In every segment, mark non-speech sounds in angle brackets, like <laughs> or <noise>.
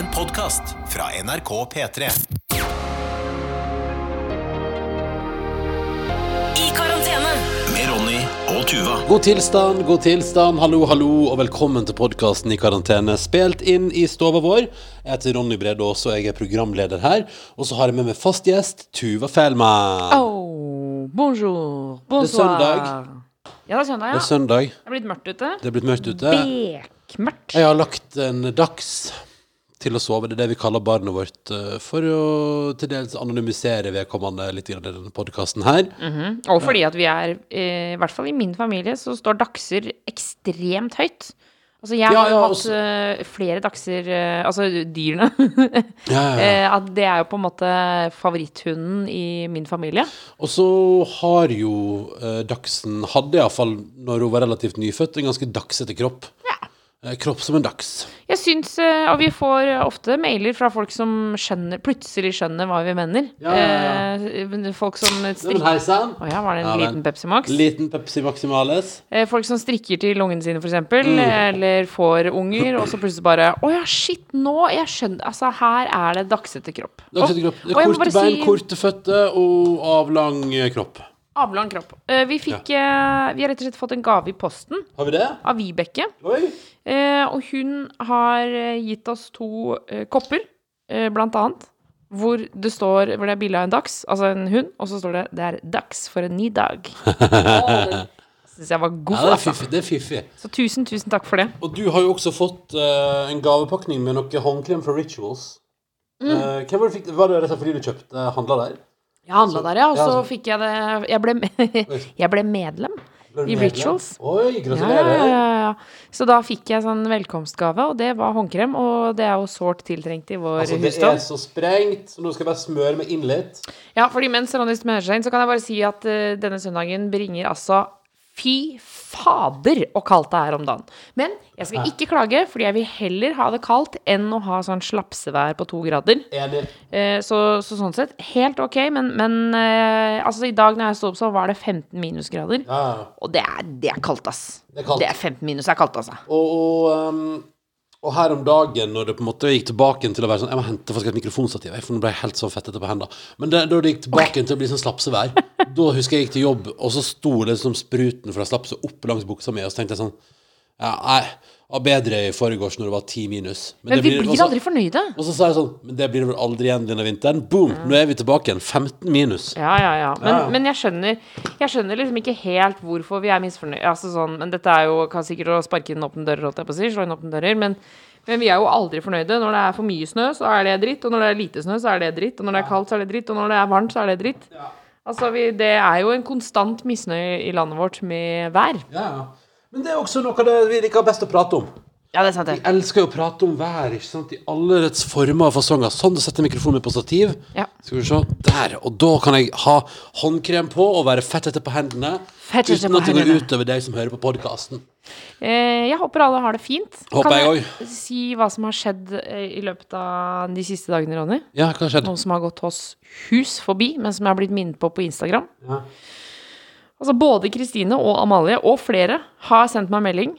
En podkast fra NRK P3. I karantene. Med Ronny og Tuva. God tilstand, god tilstand, hallo, hallo, og velkommen til podkasten I karantene. Spilt inn i stova vår. Jeg heter Ronny Bredås, og jeg er programleder her. Og så har jeg med meg fast gjest, Tuva Fellmann. Oh, bonjour, bonsoir. Det er søndag. Ja, det er søndag, ja. Det er søndag, Det er blitt mørkt ute. det er blitt mørkt ute. Bekmørkt. Jeg har lagt en dags til å sove. Det er det vi kaller barnet vårt, eh, for å til dels anonymisere vedkommende litt i denne podkasten her. Og fordi at vi er, eh, i hvert fall i min familie, så står dagser ekstremt høyt. Altså, jeg har jo ja, hatt også- eh, flere dagser, altså dyrene. <laughs> Ja, ja, ja. At det er jo på en måte favoritthunden i min familie. Og så har jo dachsen Hadde iallfall, når hun var relativt nyfødt, en ganske dagsete kropp. Eh, kropp som en dags. Jeg syns, eh, og vi får ofte mailer fra folk som skjønner, plutselig skjønner hva vi mener. Ja, ja, ja. folk som strikker hei sann. Oh, ja, var det en liten Pepsi Max? Liten Pepsi Maximales. Eh, Folk som strikker til ungene sine, f.eks., Mm. eller får unger, og så plutselig bare Å ja, shit, nå Jeg skjønner Altså, her er det dagsete kropp. Dagsete kropp. og og Korte bein, si- korte føtter og avlang eh, kropp. Avlang kropp. Eh, Vi fikk eh, Vi har rett og slett fått en gave i posten Har vi det? av Vibeke. Oi. Eh, og hun har eh, gitt oss to eh, kopper, eh, blant annet. Hvor det står Hvor det er bilde av en dags, altså en hund, og så står det 'Det er dags for en ny dag'. <laughs> Syns jeg var god, Ja, det er altså. fiffig. Det er fiffig. Så tusen, tusen takk for det. Og du har jo også fått eh, en gavepakning med noe håndkrem fra Rituals. Mm. Eh, hvem var det, fikk, var det rett og slett fordi du kjøpte handla der? Jeg handla der, ja, og så fikk jeg det Jeg ble, <laughs> jeg ble medlem. I? Rituals. Oi, gratulerer. ja, ja, ja. Så da fikk jeg sånn velkomstgave, og det var håndkrem. Og det er jo sårt tiltrengt i vår Altså, det er så sprengt, så nå skal jeg bare smøre med innlitt. Ja, fordi mens Ronny smører seg inn, så kan jeg bare si at uh, denne søndagen bringer altså Fy fader og kaldt det er om dagen. Men jeg skal ikke klage, fordi jeg vil heller ha det kaldt enn å ha sånn slapsevær på to grader. Eh, Så, så sånn sett, helt ok, men, men eh, altså i dag når jeg sto opp, så var det 15 minusgrader. Ja. Og det er, det er kaldt, ass. Det er kaldt. 15 minus er kaldt, altså. Og, og, um, og her om dagen, når det på en måte gikk tilbake til å være sånn Jeg må hente faktisk et mikrofonstativ, jeg, ble helt sånn fettete på hendene. Men det, da det gikk tilbake til å bli sånn slapsevær, <laughs> da husker jeg gikk til jobb, og så sto det som spruten fra slapse opp langs buksa mi, og så tenkte jeg sånn Ja, nei, var bedre i forgårs når det var ti minus. Men det vi blir også- aldri fornøyde. Og så sa jeg sånn Men det blir det vel aldri igjen denne vinteren. Boom! Nå er vi tilbake igjen. 15 minus. Ja, ja, ja. Men, Ja. men jeg skjønner Jeg skjønner liksom ikke helt hvorfor vi er misfornøyde. Altså sånn, men dette er jo kan sikkert å sparke inn åpne dører, holdt jeg på å si. Slå inn åpne dører. Men, men vi er jo aldri fornøyde. Når det er for mye snø, så er det dritt. Og når det er lite snø, så er det dritt. Og når det er kaldt, så er det dritt. Og når det er varmt, så er det dritt. Altså, vi, det er jo en konstant misnøye i landet vårt med vær. Ja, ja. Men det er også noe av det vi liker best å prate om. Ja, det er sant, Vi elsker jo å prate om vær ikke sant? i alle dets former og fasonger. Sånn du setter mikrofonen min på stativ. Ja. Skal vi se. Der. Og da kan jeg ha håndkrem på og være fettete på hendene. Fettete uten på at det går utover deg som hører på podkasten. Eh, jeg håper alle har det fint. Håper kan jeg si hva som har skjedd eh, i løpet av de siste dagene, Ronny? Ja, hva har skjedd? Noen som har gått oss hus forbi, men som jeg har blitt minnet på på Instagram. Ja. Altså Både Kristine og Amalie, og flere, har sendt meg melding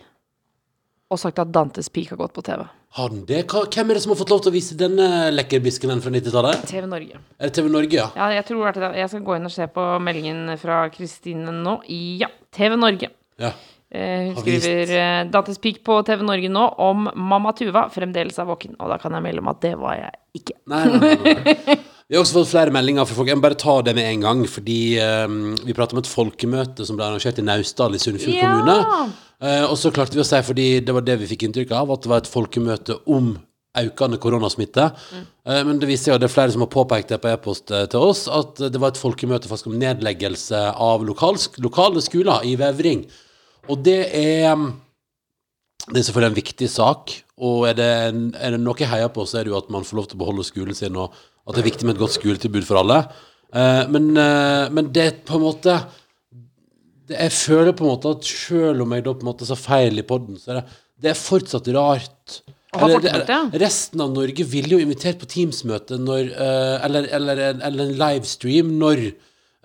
og sagt at Dantes Peak har gått på TV. Har den det? Hva, hvem er det som har fått lov til å vise denne lekkerbisken fra 90-tallet? TV Norge. Er det TV Norge, ja? Ja, jeg tror det- Jeg skal gå inn og se på meldingen fra Kristine nå. Ja, TV Norge. ja. Eh, hun skriver eh, Dantes Peak på TV Norge nå om mamma Tuva fremdeles er våken. Og da kan jeg melde om at det var jeg ikke. Nei, nei, nei, nei. <laughs> Vi har også fått flere meldinger fra folk. Jeg må bare ta det med en gang. Fordi um, vi prater om et folkemøte som ble arrangert i Naustdal i Sunnfjord Ja! kommune. Uh, og så klarte vi å si, fordi det var det vi fikk inntrykk av, at det var et folkemøte om økende koronasmitte. Eh, men det viser at det er flere som har påpekt det på e-post eh, til oss, at det var et folkemøte faktisk om nedleggelse av lokal, lokale skoler i Vevring. Og det er det er selvfølgelig en viktig sak, og er det, en- er det noe jeg heier på, så er det jo at man får lov til å beholde skolen sin, og at det er viktig med et godt skoletilbud for alle. Eh, men, eh, men det er på en måte det, Jeg føler på en måte at selv om jeg da på en måte sa feil i podden, så er det, det er fortsatt rart. Eller, det- resten av Norge ville jo invitert på Teams-møte eh, eller, eller, en- eller en livestream når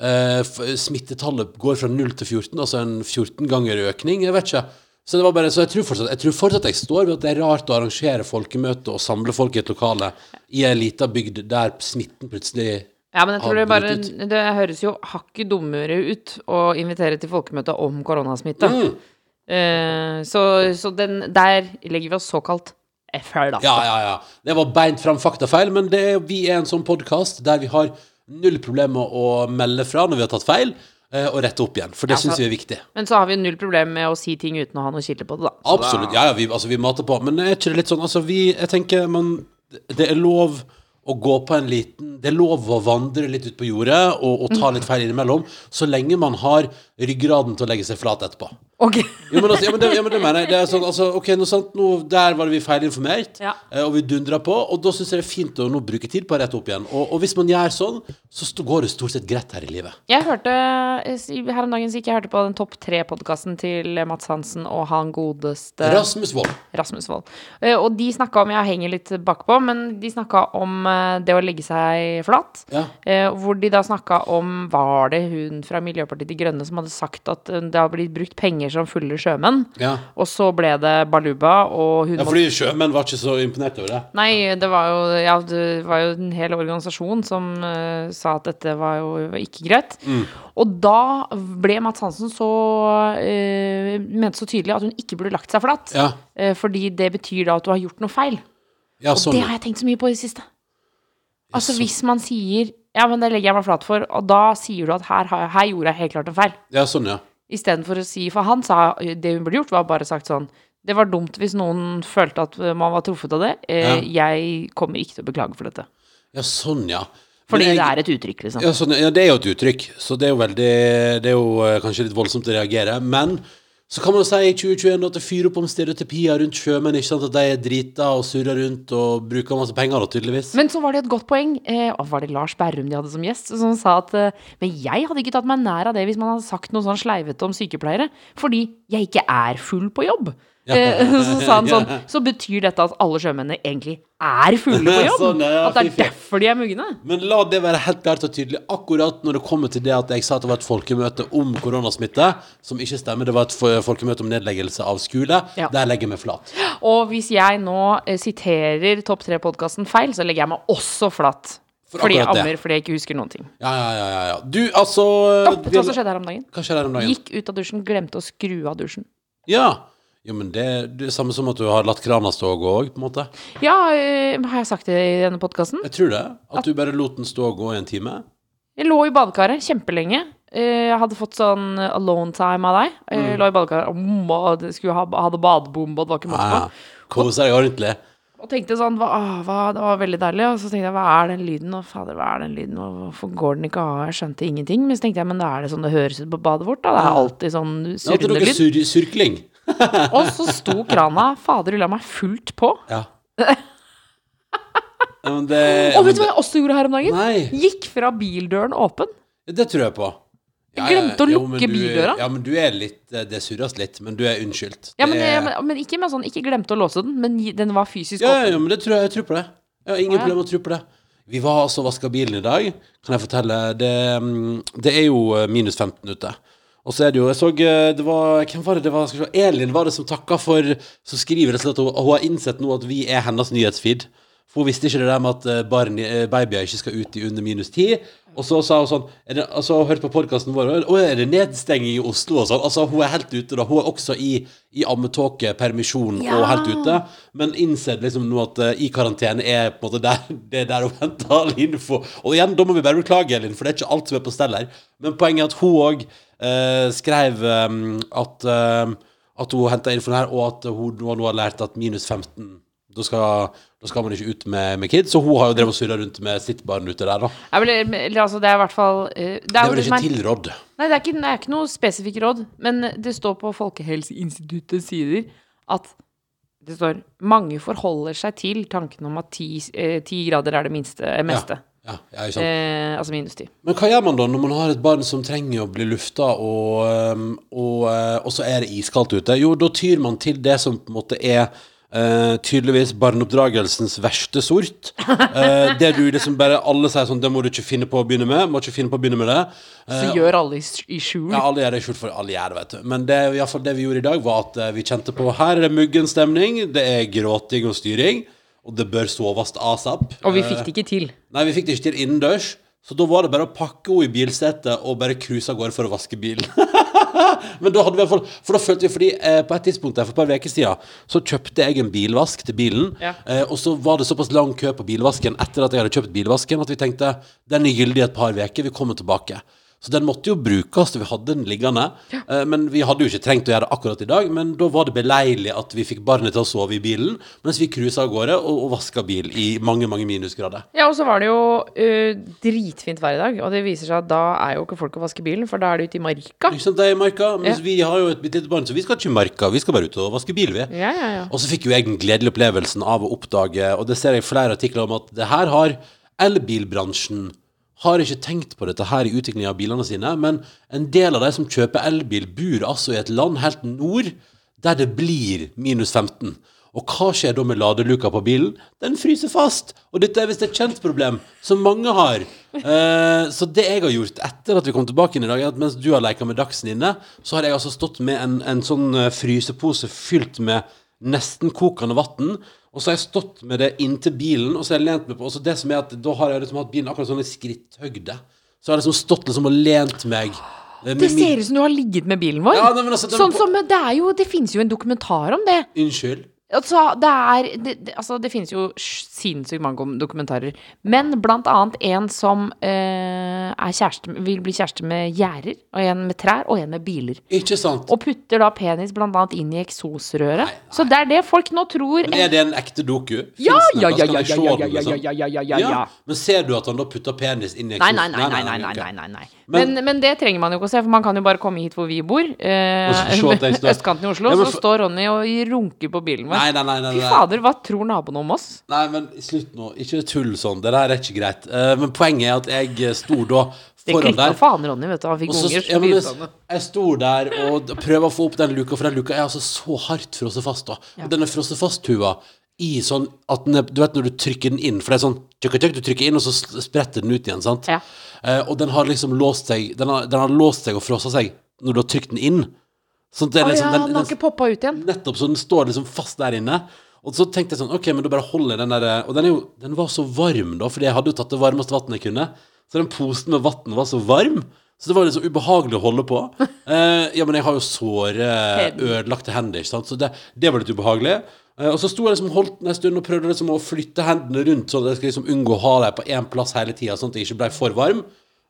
eh, smittetallet går fra 0 til 14, altså en 14 ganger økning. Jeg vet ikke. Så, det var bare, så jeg, tror fortsatt, jeg tror fortsatt jeg står ved at det er rart å arrangere folkemøte og samle folk i et lokale i ei lita bygd der smitten plutselig Ja, men jeg tror det bare Det høres jo hakket dummere ut å invitere til folkemøte om koronasmitte. Mm. Uh, så så den, der legger vi oss såkalt FR, da. Ja, ja, ja. Det var beint fram faktafeil, men det, vi er en sånn podkast der vi har null problemer å melde fra når vi har tatt feil, og rette opp igjen. For det Ja, syns vi er viktig. Men så har vi null problem med å si ting uten å ha noe kilde på det, da. Så Absolutt. Ja, ja, vi, altså, vi mater på. Men er ikke det litt sånn Altså, vi Jeg tenker, man det er lov å gå på en liten Det er lov å vandre litt ut på jordet og, og ta litt feil innimellom, så lenge man har ryggraden til å legge seg flat etterpå. Ok. Jo, men, altså, ja, men, det, ja, men det mener jeg. Det er sånn, altså, ok, nå, sant, nå, Der var det vi feilinformert, Ja. eh, og vi dundra på. Og da syns jeg det er fint å nå bruke tid på å rette opp igjen. Og, og hvis man gjør sånn, så går det stort sett greit her i livet. Jeg hørte eh, her om dagen så gikk jeg hørte på den topp tre-podkasten til Mats Hansen og han godeste Rasmus Wold. Rasmus Wold. Eh, Og de snakka om Jeg henger litt bakpå, men de snakka om det å legge seg flat. Ja. Hvor de da snakka om Var det hun fra Miljøpartiet De Grønne som hadde sagt at eh, det har blitt brukt penger som fulle sjømenn? Ja. Og så ble det baluba, og hun ja, fordi sjømenn var ikke så imponert over det. Nei, det var jo, ja, det var jo en hel organisasjon som uh, sa at dette var jo ikke greit. Mm. Og da ble Mats Hansen så uh, mente så tydelig at hun ikke burde lagt seg flat. Ja, Uh, fordi det betyr da at du har gjort noe feil. ja Og sånn. det har jeg tenkt så mye på i det siste. Altså så- hvis man sier Ja, men det legger jeg meg flat for, og da sier du at her, her gjorde jeg helt klart en feil. Ja, sånn, ja. Istedenfor å si For han sa det hun burde gjort, var bare sagt sånn Det var dumt hvis noen følte at man var truffet av det. Eh, Jeg kommer ikke til å beklage for dette. Ja, sånn, ja. Fordi jeg- det er et uttrykk, liksom. Ja, sånn, ja, det er jo et uttrykk, så det er jo veldig Det er jo eh, kanskje litt voldsomt å reagere. Men så kan man jo si i 2021 at det fyrer opp om stereotypier rundt sjømenn. Ikke sant? At de er drita og surrer rundt og bruker masse penger, da, tydeligvis. Men så var det et godt poeng. Eh, var det Lars Berrum de hadde som gjest? Som sa at eh, Men jeg hadde ikke tatt meg nær av det hvis man hadde sagt noe sånn sleivete om sykepleiere. Fordi jeg ikke er full på jobb. Eh, <laughs> så sa han sånn Så betyr dette at alle sjømennene egentlig er fugle på <laughs> jobb? Sånn, ja, at det er derfor de er mugne? Men la det være helt klart og tydelig. Akkurat når det kommer til det at jeg sa at det var et folkemøte om koronasmitte, som ikke stemmer, det var et folkemøte om nedleggelse av skole, Ja. der legger jeg meg flat. Og hvis jeg nå eh, siterer Topp tre-podkasten feil, så legger jeg meg også flatt. For fordi jeg ammer fordi jeg ikke husker noen ting. Ja, ja, ja. ja. Du, altså du hva skjedde her om dagen? Hva skjedde her om dagen? Gikk ut av dusjen, glemte å skru av dusjen. Ja. Jo, men det, det er samme som at du har latt krana stå og gå òg, på en måte. Ja, øh, har jeg sagt det i denne podkasten? Jeg tror det. At du bare lot den stå og gå i en time. Jeg lå i badekaret kjempelenge. Eh, Jeg hadde fått sånn alone time av deg. Jeg lå i badekaret og skulle ha, hadde badebombe, og det var ikke måte på. Ja. Kose deg ordentlig. Og tenkte sånn hva, ah, hva, Det var veldig deilig. Og så tenkte jeg hva er den lyden? Og fader, hva er den lyden? Og hvorfor går den ikke av? Jeg skjønte ingenting. Men så tenkte jeg, men da er det sånn det høres ut på badet vårt, da. Det er alltid sånn Det er noe sur surkling. <laughs> Og så sto krana fader ulla meg fullt på. Ja. <laughs> men det, Og vet du hva jeg også gjorde her om dagen? Nei, Gikk fra bildøren åpen. det tror jeg på. Jeg glemte å lukke jo, du- bildøra. Ja, men du er litt eh, Det surres litt, men du er unnskyldt. Ja, men, Det ja, men, men ikke med sånn Ikke glemte å låse den, men den var fysisk Ja, åpen. ja, men det tror jeg, jeg tror på det. Jeg har ingen ja. problemer med å tro på det. Vi var altså og vaska bilen i dag, kan jeg fortelle. Det, mm, det er jo eh, minus 15 ute. Og så er det jo Jeg så eh, det var Hvem var det det var? Skal vi se, Elin var det som takka for Som skriver rett og slett at hun, hun har innsett nå at vi er hennes nyhetsfeed. For hun visste ikke det der med at eh, barn, eh, babyer ikke skal ut i under minus 10. Og så sa hun sånn er det, Altså, hun hørte på podkasten vår og er det nedstenging i Oslo og sånn? Altså, hun er helt ute, da. Hun er også i, i ammetåke, permisjon Ja. og helt ute. Men innser liksom nå at uh, i karantene er på en måte der, <laughs> det er der hun henter all info. Og igjen, da må vi bare beklage, Elin, for det er ikke alt som er på stell her. Men poenget er at hun òg skrev um, at, eh, at hun henta infoen her, og at hun nå, nå har lært at minus 15 da skal, da skal man ikke ut med, med kids. Så hun har jo drevet og surra rundt med sitt barn ute der, da. Ja, men, altså, det er i hvert fall uh, Det Det er vel ikke er tilrådd. Nei, det er ikke, det er ikke noe spesifikt råd, men det står på Folkehelseinstituttets sider at det står mange forholder seg til tanken om at ti, eh, grader er det minste, eh, meste. Ja, ja, ikke sant. Eh, altså minus 10. Men hva gjør man da når man har et barn som trenger å bli lufta, og, um, og, uh, og så er det iskaldt ute? Jo, da tyr man til det som på en måte er Eh, tydeligvis barneoppdragelsens verste sort. <laughs> Eh, det du liksom bare Alle sier sånn Det må du ikke finne på å begynne med. Må ikke finne på å begynne med det. Så gjør alle i, s- i skjul. Ja, alle gjør det i skjul for alle gjør det, vet du. Men det, i hvert fall det vi gjorde i dag, var at eh, vi kjente på Her er det muggen stemning, det er gråting og styring, og det bør soves asap. Og vi Eh, fikk det ikke til. Nei, vi fikk det ikke til innendørs. Så da var det bare å pakke henne i bilsetet og bare cruise av gårde for å vaske bilen. <laughs> Men da hadde vi i hvert fall For da følte vi Fordi eh, på et tidspunkt der for et par uker siden så kjøpte jeg en bilvask til bilen. Ja. Eh, og så var det såpass lang kø på bilvasken etter at jeg hadde kjøpt bilvasken, at vi tenkte den er gyldig et par uker, vi kommer tilbake. Så den måtte jo brukes, vi hadde den liggende. Ja. men vi hadde jo ikke trengt å gjøre det akkurat i dag, men da var det beleilig at vi fikk barnet til å sove i bilen, mens vi cruisa av gårde og, og vaska bil i mange, mange minusgrader. Ja, og så var det jo uh, dritfint vær i dag, og det viser seg at da er jo ikke folk å vaske bilen, for da er det ute i marka. Ikke sant, det er i marka, mens Ja. vi har jo et bitte lite barn, så vi skal ikke i marka, vi skal bare ut og vaske bil, vi. Ja, ja, ja. Og så fikk jo jeg den gledelige opplevelsen av å oppdage, og det ser jeg i flere artikler om, at det her har elbilbransjen har ikke tenkt på dette her i utviklingen av bilene sine, men en del av de som kjøper elbil, bor altså i et land helt nord, der det blir minus 15. Og hva skjer da med ladeluka på bilen? Den fryser fast! Og dette er visst et kjent problem, som mange har. <laughs> Eh, så det jeg har gjort etter at vi kom tilbake inn i dag, er at mens du har leka med Dagsen inne, så har jeg altså stått med en, en sånn eh, frysepose fylt med nesten kokende vann. Og så har jeg stått med det inntil bilen, og så har jeg lent meg på Og så det som er at da har jeg liksom hatt bilen akkurat sånn i skritthøgde. Så har jeg liksom stått liksom og lent meg. Det ser ut som du har ligget med bilen vår. Ja, nei, men altså, sånn som Det er jo Det finnes jo en dokumentar om det. Unnskyld. Altså, det er det, det, Altså, det finnes jo sinnssykt mange dokumentarer. Men blant annet en som eh, kjæreste, vil bli kjæreste med gjerder, og en med trær, og en med biler. Ikke sant? Og putter da penis blant annet inn i eksosrøret. Så det er det folk nå tror. Men er det en ekte doku? Ja, ja, ja, se ja, ja, ja, liksom. ja, ja, ja. Men ser du at han da putter penis inn i Nei, nei, nei, nei, nei, nei, nei, nei. Men- Men, men det trenger man jo ikke å se, for man kan jo bare komme hit hvor vi bor. Eh, <laughs> Østkanten i Oslo, så står Ronny og runker på bilen vår. Nei, nei, nei, nei, Fy fader, hva tror naboen om oss? Nei, men slutt nå. Ikke tull sånn. Det der er ikke greit. Uh, men poenget er at jeg sto da Det foran der. faen Ronny, vet du. Han fikk Også, unger. ja, jeg, jeg sto der og prøvde prøver å få opp den luka, for den luka er altså så hardt frosset fast. da Og denne frosset fast, Tuva, i sånn at den Du vet når du trykker den inn, for det er sånn tjukk, tjukk, Du trykker inn, og så spretter den ut igjen, sant? Ja. Uh, og den har liksom låst seg Den har, den har låst seg og frosset seg når du har trykt den inn. Sånn at det liksom, den, han har ikke poppa ut igjen. Nettopp, så den står liksom fast der inne. Og så tenkte jeg sånn, ok, men da bare holder jeg den der Og den, jo, den var så varm, da, fordi jeg hadde jo tatt det varmeste vannet jeg kunne. Så den posen med vann var så varm. Så det var liksom ubehagelig å holde på. <laughs> Eh, ja, men jeg har jo såre, ødelagte hender, ikke sant? så det, det var litt ubehagelig. Eh, og så sto jeg liksom holdt den en stund og prøvde liksom å flytte hendene rundt, sånn at jeg skulle liksom unngå å ha dem på én plass hele tida, sånn at jeg ikke ble for varm.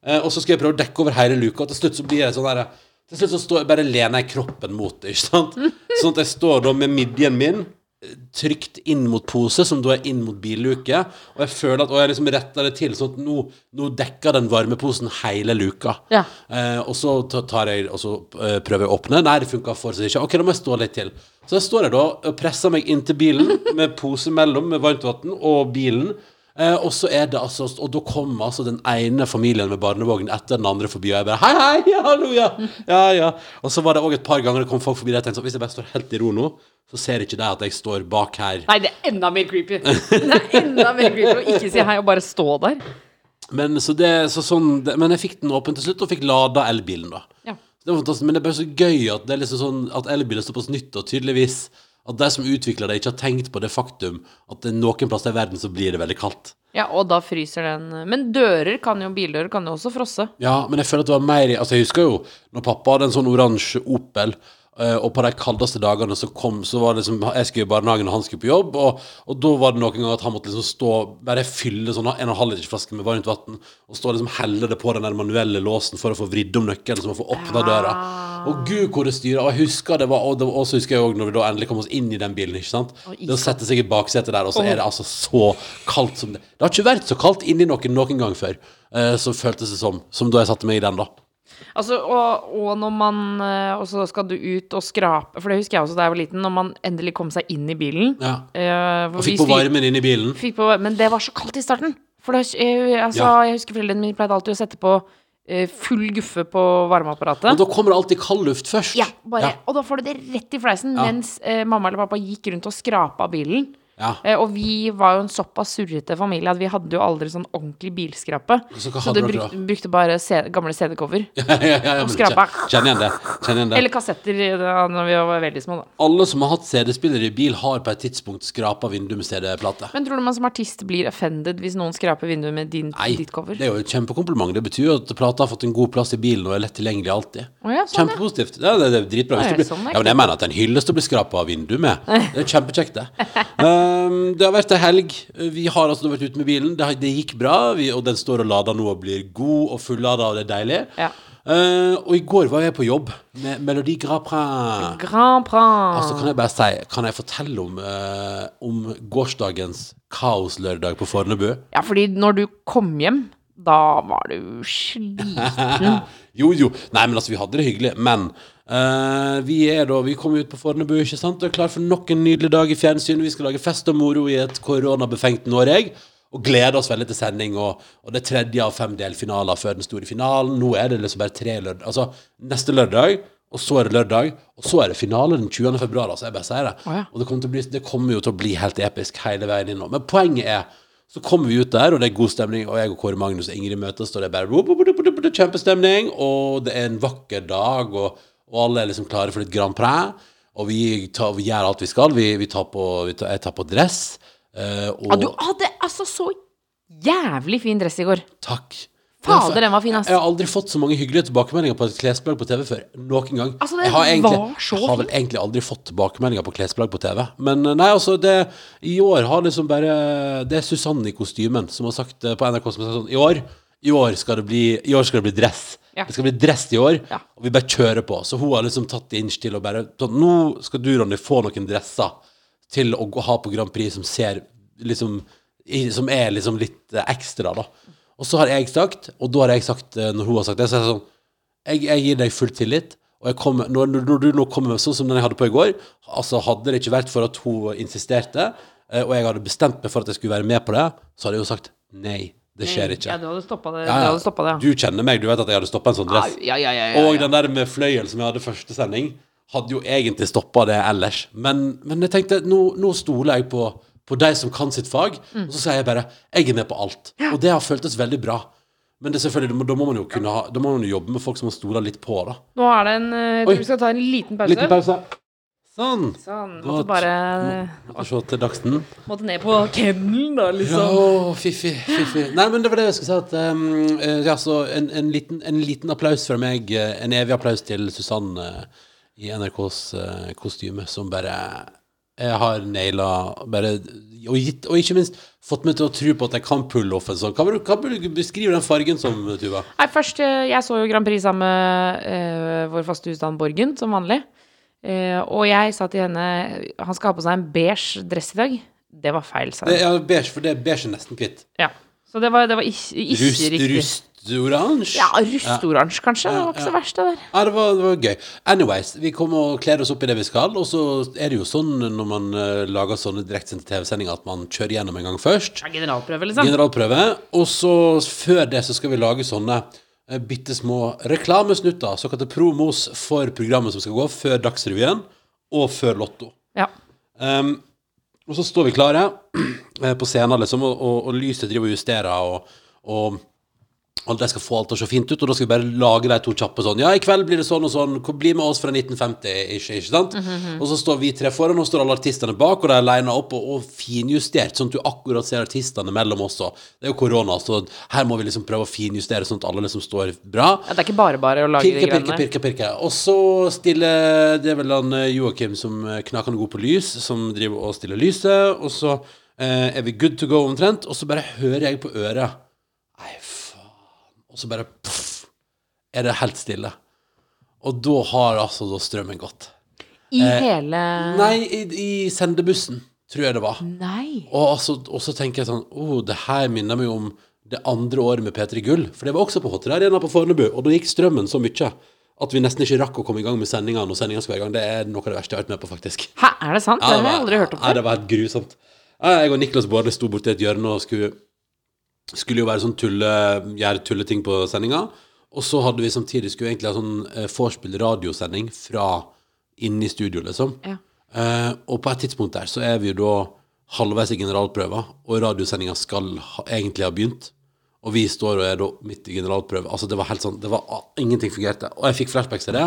Eh, og så skal jeg prøve å dekke over hele luka, og til slutt så blir jeg sånn der Til slutt så står jeg bare lener jeg kroppen mot det, ikke sant? Sånn at jeg står da med midjen min eh, trygt inn mot pose, som da er inn mot billuke, og jeg føler at Og jeg liksom retter det til, sånn at nå, nå dekker den varmeposen hele luka. Ja. Eh, og så tar jeg Og så eh, prøver jeg å åpne. Nei, det funka fortsatt ikke. Ok, da må jeg stå litt til. Så jeg står jeg da og presser meg inntil bilen med pose mellom med varmt vann og bilen. Eh, og så er det altså Og da kommer altså den ene familien med barnevogn etter den andre forbi, og jeg bare Hei, hei, ja, hallo, ja. Ja, ja. Og så var det òg et par ganger det kom folk forbi der jeg tenkte sånn Hvis jeg bare står helt i ro nå, så ser ikke de at jeg står bak her. Nei, det er enda mer creepy. Det er enda mer creepy å ikke si hei og bare stå der. Men, så det, så sånn, det, men jeg fikk den åpen til slutt, og fikk lada elbilen, da. Ja. Det var fantastisk, Men det er bare så gøy at det er liksom sånn At elbilen er såpass nytt, og tydeligvis at de som utvikler det, ikke har tenkt på det faktum at det er noen plasser i verden så blir det veldig kaldt. Ja, og da fryser den Men dører kan jo, bildører kan jo også frosse. Ja, men jeg føler at det var mer Altså, jeg husker jo når pappa hadde en sånn oransje Opel, eh, og på de kaldeste dagene så kom Så var det liksom Jeg skulle i barnehagen, og han skulle på jobb, og, og da var det noen ganger at han måtte liksom stå Bare fylle sånn en og en halv liters flaske med varmt vann, og stå og liksom helle det på den der manuelle låsen for å få vridd om nøkkelen, så man får åpna døra. Og gud, hvor det styrer. Og jeg husker det var Og det og så husker jeg også når vi da endelig kom oss inn i den bilen, ikke sant. Det å sette seg i baksetet der, og så er det altså så kaldt som det Det har ikke vært så kaldt inni noen noen gang før. uh, som føltes det som. Som da jeg satte meg i den, da. Altså, og, og når man eh, Og så skal du ut og skrape For det husker jeg også da jeg var liten, når man endelig kom seg inn i bilen. Ja. eh, Og fikk på varmen inn i bilen. På, men det var så kaldt i starten. For det, altså, Ja. jeg husker foreldrene mine pleide alltid å sette på eh, full guffe på varmeapparatet. Og da kommer det alltid kald luft først. Ja, bare, Og da får du det rett i fleisen mens eh, mamma eller pappa gikk rundt og skrapa bilen. Ja. Eh, og vi var jo en såpass surrete familie at vi hadde jo aldri sånn ordentlig bilskrape. Så Så det dere brukte, bare C gamle CD-cover. <laughs> ja, ja, ja, men skrapa. kjen- igjen det. Kjenner igjen det. Eller kassetter da når vi var veldig små, da. Alle som har hatt CD-spiller i bil, har på et tidspunkt skrapa vinduet med CD-plate. Men tror du man som artist blir offended hvis noen skraper vinduet med din, Nei, ditt cover? det er jo et kjempekompliment. Det betyr jo at plata har fått en god plass i bilen og er lett tilgjengelig alltid. Oh, ja, sånn. Kjempepositivt. Ja, det, det er dritbra. Hvis det blir, sånn ja, men jeg mener at det er en hyllest å bli skrapa av vinduet med. Det er kjempekjekt, det. <laughs> Um, det har vært ei helg. Vi har altså vært ute med bilen. Det, det gikk bra, vi, og den står og lader nå og blir god og fullada, og det er deilig. Ja. Uh, og i går var jeg på jobb med Melodi Grand Prix. Grand Prix. Altså, kan jeg bare si Kan jeg fortelle om, uh, om gårsdagens kaoslørdag på Fornebu? Ja, fordi når du kom hjem, da var du <laughs> sliten. Jo, jo. Nei, men altså, vi hadde det hyggelig. Men eh, vi er da Vi kommer ut på Fornebu, ikke sant? Og er klar for nok en nydelig dag i fjernsynet. Vi skal lage fest og moro i et koronabefengt Norge. Og gleder oss veldig til sending. Og, og det er tredje av fem delfinaler før den store finalen. Nå er det liksom bare tre lørdag. Altså neste lørdag, og så er det lørdag, og så er det finale den 20. februar. Altså, jeg bare sier det. Oh, ja. Og det kommer, bli, det kommer jo til å bli helt episk hele veien inn nå. Men poenget er så kommer vi ut der, og det er god stemning, og jeg og Kåre Magnus og Ingrid møtes, og det er bare kjempestemning, og det er en vakker dag, og, og alle er liksom klare for litt Grand Prix, og vi, tar, vi gjør alt vi skal. Vi, vi tar på, vi tar, jeg tar på dress, eh, og Ja, du hadde altså så jævlig fin dress i går. Takk. Fader, den var fin, ass. Jeg har aldri fått så mange hyggelige tilbakemeldinger på et klesplagg på TV før. Noen gang. Altså, jeg har egentlig, jeg har vel egentlig aldri fått tilbakemeldinger på klesplagg på TV. Men eh, nei, altså, det I år har liksom bare Det er Susanne i kostymen som har sagt eh, på NRK som har sagt sånn I år, i år skal det bli, i år skal det bli dress. Ja. Det skal bli dress i år, Ja. og vi bare kjører på. Så hun har liksom tatt det inch til og bare sånn, Nå skal du, Ronny, få noen dresser til å ha på Grand Prix som ser liksom Som er liksom litt eh, ekstra, da. Og så har jeg sagt, og da har jeg sagt, eh, når hun har sagt det, så er det sånn Jeg, jeg gir deg full tillit. Og jeg kommer, når, når, når du nå kommer med sånn som den jeg hadde på i går, altså hadde det ikke vært for at hun insisterte, eh, og jeg hadde bestemt meg for at jeg skulle være med på det, så hadde jeg jo sagt nei. Det skjer ikke. Ja, du hadde stoppa det. Ja, Du ja. hadde det, ja. Du kjenner meg, du vet at jeg hadde stoppa en sånn dress. Ja, ja, ja, ja, Og den der med fløyel som jeg hadde første sending, hadde jo egentlig stoppa det ellers. Men, men jeg tenkte, nå, nå stoler jeg på, på de som kan sitt fag, Mm. og så sier jeg bare jeg er med på alt. Og det har føltes veldig bra. Men det selvfølgelig, da må- man jo kunne ha, da må man jo jobbe med folk som man stoler litt på, da. Nå er det en eh, Jeg tror vi skal ta en liten pause. Liten pause. Sånn. Sånn. Da- Måtte bare Måtte se til Dagsen. Måtte ned på kennelen, da, Ja, fiffi. fiffig. Nei, men det var det jeg skulle si. At, um, ja, så en, en, liten, en liten applaus fra meg. eh, En evig applaus til Susanne eh, i NRKs uh, kostyme, som bare Jeg har naila bare og, gitt, og ikke minst fått meg til å tro på at jeg kan pulle off en sånn. Hva, du, du beskrive den fargen som, Tuva? Nei, først Jeg så jo Grand Prix sammen med uh, vår faste husstand Borgen, som vanlig. Eh, og jeg sa til henne Han skal ha på seg en beige dress i dag. Det var feil, sa jeg. er beige, for det er beige nesten hvitt. Ja. Så det var, det var ikke, ikke Rust, riktig. rustoransje? Ja, rustoransje, kanskje. Det var ikke så verst, det der. Ja, det var, det var gøy. Anyways, vi kommer og kler oss opp i det vi skal, og så er det jo sånn når man eh, lager sånne direktesendte TV-sendinger at man kjører gjennom en gang først. Ja, generalprøve, liksom. Generalprøve. Og så før det så skal vi lage sånne bitte små reklamesnutter, såkalte promos for programmet som skal gå før Dagsrevyen og før Lotto. Ja. Um, og så står vi klare eh, på scenen, liksom, og, og, og lyset driver og justerer, og, og og de skal få alt til å se fint ut, og da skal vi bare lage de to kjappe sånn. Ja, i kveld blir det sånn og sånn. Bli med oss fra 1950, ikke, sant? Og så står vi tre foran, og står alle artistene bak, og de er lina opp og, og finjustert, sånn at du akkurat ser artistene mellom oss òg. Det er jo korona, så her må vi liksom prøve å finjustere sånn at alle liksom står bra. ja. Det er ikke bare bare å lage Pirke, de greiene Pirke, pirke, pirke. Og så stiller Det er vel han eh, Joakim som eh, knakende god på lys, som driver og stiller lyset. Og så eh, er vi good to go omtrent, og så bare hører jeg på øret Nei. Og så bare poff, er det helt stille. Og da har altså da strømmen gått. I hele Nei, i, i sendebussen, tror jeg det var. Nei. Og, altså, og så tenker jeg sånn oh, det her minner meg om det andre året med P3 Gull. For det var også på Hotel Arena på Fornebu, og da gikk strømmen så mye at vi nesten ikke rakk å komme i gang med sendinga når sendinga skulle være i gang. Det er noe av det verste jeg har vært med på, faktisk. Hæ, er det sant? det har jeg aldri hørt om Nei, Ja, det var helt grusomt. Jeg og Niklas Baarli sto borti et hjørne og skulle, skulle jo være sånn tulle, gjøre tulleting på sendinga. Og så hadde vi samtidig skulle egentlig ha sånn eh, vorspiel-radiosending fra inne i studio, liksom. Ja. Eh, og på et tidspunkt der så er vi jo da halvveis i generalprøva, og radiosendinga skal ha, egentlig ha begynt. Og vi står og er da midt i generalprøve. Altså det var helt sånn, det var Ingenting fungerte. Og jeg fikk flashbacks til det.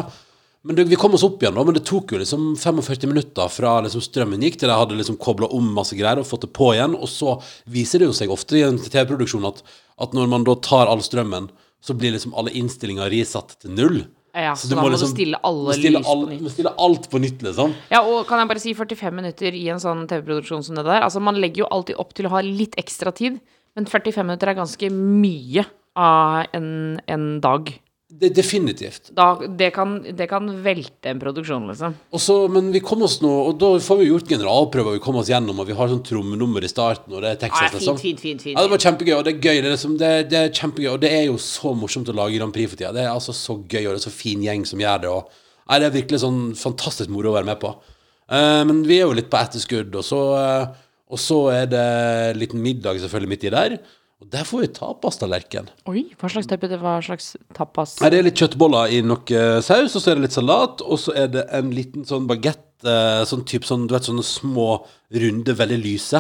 Men det, vi kom oss opp igjen, da. Men det tok jo liksom 45 minutter fra liksom strømmen gikk, til jeg hadde liksom kobla om masse greier og fått det på igjen. Og så viser det jo seg ofte i en TV-produksjon at, at når man da tar all strømmen, så blir liksom alle innstillinger risatt til null. Ja, så da må du stille alle stille lys lys på nytt. Du må stille alt på nytt, liksom. Ja, og kan jeg bare si 45 minutter i en sånn TV-produksjon som det der? Altså, man legger jo alltid opp til å ha litt ekstra tid, men 45 minutter er ganske mye av en, en dag. Det, definitivt. Da, det, kan, det kan velte en produksjon, liksom. Og så, men vi kom oss nå, og da får vi gjort generalprøver, vi kommer oss gjennom, og vi har sånn trommenummer i starten, og det er Texas, ah, fint, liksom. fint, fint, fint. Ja, det var kjempegøy, og det er gøy. Det er, liksom, det, det er kjempegøy, og det er jo så morsomt å lage Grand Prix for tida. Det er altså så gøy, og det er så fin gjeng som gjør det. Og, nei, det er virkelig sånn fantastisk moro å være med på. Uh, men vi er jo litt på etterskudd, og så, uh, og så er det en liten middag selvfølgelig midt i der. Og der får vi tapastallerken. Oi, hva slags type Hva slags tapas? Nei, det er litt kjøttboller i noe saus, og så er det litt salat, og så er det en liten sånn bagett, eh, sånn type sånn, du vet, sånne små, runde, veldig lyse.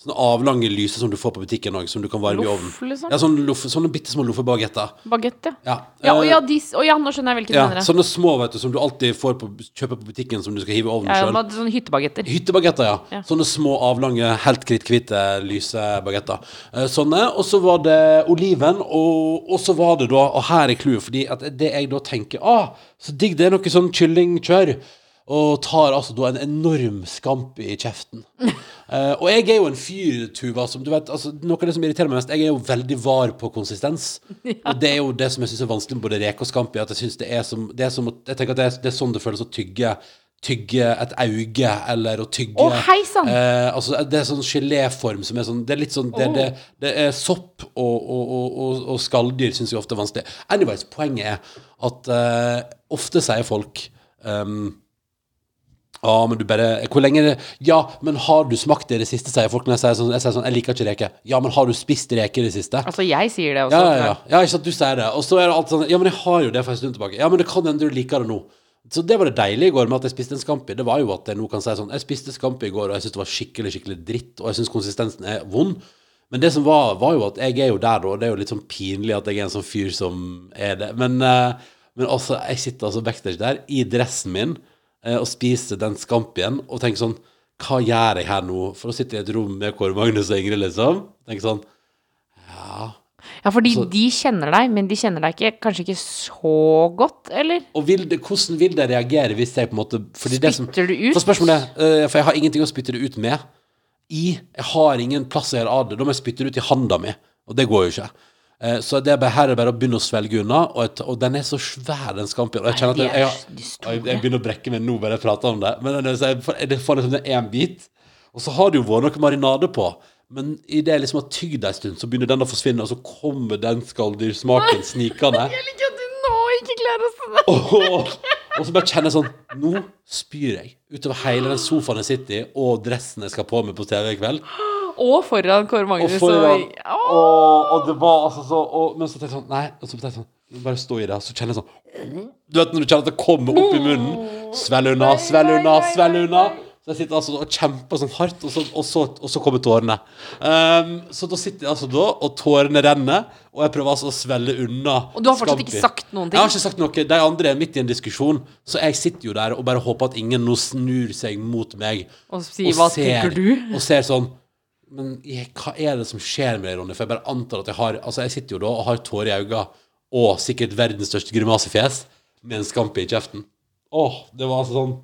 Sånne avlange lyse som du får på butikken òg, som du kan varme i ovnen. Loff, liksom? Ja, sånne, loff, sånne bitte små loffebagetter. Bagett, ja. Ja. Ja, og Eh, ja, de, s- ja, nå skjønner jeg hvilken ja, du mener. sånne små, vet du, som du alltid får på, kjøper på butikken, som du skal hive i ovnen Ja, selv. sånne hyttebagetter. Hyttebagetter, ja. Ja. Sånne små, avlange, helt kritthvite, lyse bagetter. Eh, sånne. Og så var det oliven, og, og så var det da Og her er clouet, fordi at det jeg da tenker Ah, så digg, det er noe sånn kyllingkjør. Og tar altså da en enorm skamp i kjeften. Uh, <laughs> og jeg er jo en fyr, Tuva, som du vet altså, Noe av det som irriterer meg mest, jeg er jo veldig var på konsistens. <laughs> Og det er jo det som jeg syns er vanskelig med både reke og scampi, at jeg synes det er som, det er som Jeg tenker at det er, det er sånn det føles å tygge tygge et auge, eller å tygge Å, hei sann! Eh, altså, det er sånn geléform som er sånn Det er litt sånn Det, det, det er sopp og, og, og, og, skalldyr syns jeg ofte er vanskelig. Anyways, poenget er at eh, ofte sier folk ehm, ja, men du bare Hvor lenge det Ja, men har du smakt det i det siste, sier folk når jeg sier sånn Jeg sier sånn, jeg liker ikke reker. Ja, men har du spist reker i det siste? Altså, jeg sier det også. Ja, ja, ja. ja ikke sant, du sier det. Og så er det alltid sånn Ja, men jeg har jo det for en stund tilbake. Ja, men det kan hende du liker det nå. Så det var det deilige i går med at jeg spiste en Scampi. Det var jo at jeg nå kan si sånn Jeg spiste Scampi i går, og jeg syns det var skikkelig, skikkelig dritt, og jeg syns konsistensen er vond. Men det som var, var jo at jeg er jo der, da, det er jo litt sånn pinlig at jeg er en sånn fyr som er det. Men, eh, men altså, jeg sitter altså backstage der, i dressen min, og spiser den Scampien, og tenker sånn Hva gjør jeg her nå? For å sitte i et rom med Kåre Magnus og Ingrid, liksom. Tenker sånn Ja, fordi Så- de kjenner deg, men de kjenner deg ikke, kanskje ikke så godt, eller? Og vil det, hvordan vil det reagere hvis jeg på en måte fordi det som, Spytter du ut? For spørsmålet eh, For jeg har ingenting å spytte det ut med. I. Jeg har ingen plass å gjøre av det. Da må jeg spytte det ut i handa mi, og det går jo ikke. Eh, Så det er her er bare å begynne å svelge unna, og, et, og den er så svær, den skampien. Og jeg kjenner at jeg, jeg, jeg, jeg begynner å brekke meg nå bare jeg prater om det. Men det, jeg, får- det får liksom én bit. Og så har det jo vært noe marinade på. Men idet jeg liksom har tygd en stund, så begynner den å forsvinne, og så kommer den skalldyrsmaken snikende. <laughs> Jeg liker at du nå ikke klarer å. <laughs> Og, og så bare kjenner jeg sånn Nå spyr jeg utover hele den sofaen jeg sitter i, og dressen jeg skal på meg på TV i kveld. Og foran Kåre Og, Magnus. foran, og- Åh! og, og det var altså så og, Men så tenkte jeg sånn Nei. Og så tenkte jeg sånn Bare stå i det, og så kjenner jeg sånn Du vet når du kjenner at det kommer opp i munnen. Svelg unna, svelg unna, svelg unna. Så jeg sitter altså og kjemper sånn hardt, og så, og så, og så kommer tårene. Um, så da sitter jeg altså da, og tårene renner, og jeg prøver altså å svelle unna. Og du har fortsatt ikke sagt noen ting? Jeg har ikke sagt noe. De andre er midt i en diskusjon, så jeg sitter jo der og bare håper at ingen nå snur seg mot meg. Og sier, hva ser, du? Og ser sånn Men jeg, hva er det som skjer med deg, Ronny? For jeg bare antar at jeg har Altså, jeg sitter jo da og har tårer i øynene, og sikkert verdens største grimasefjes, med en skampe i kjeften. Åh, det var altså sånn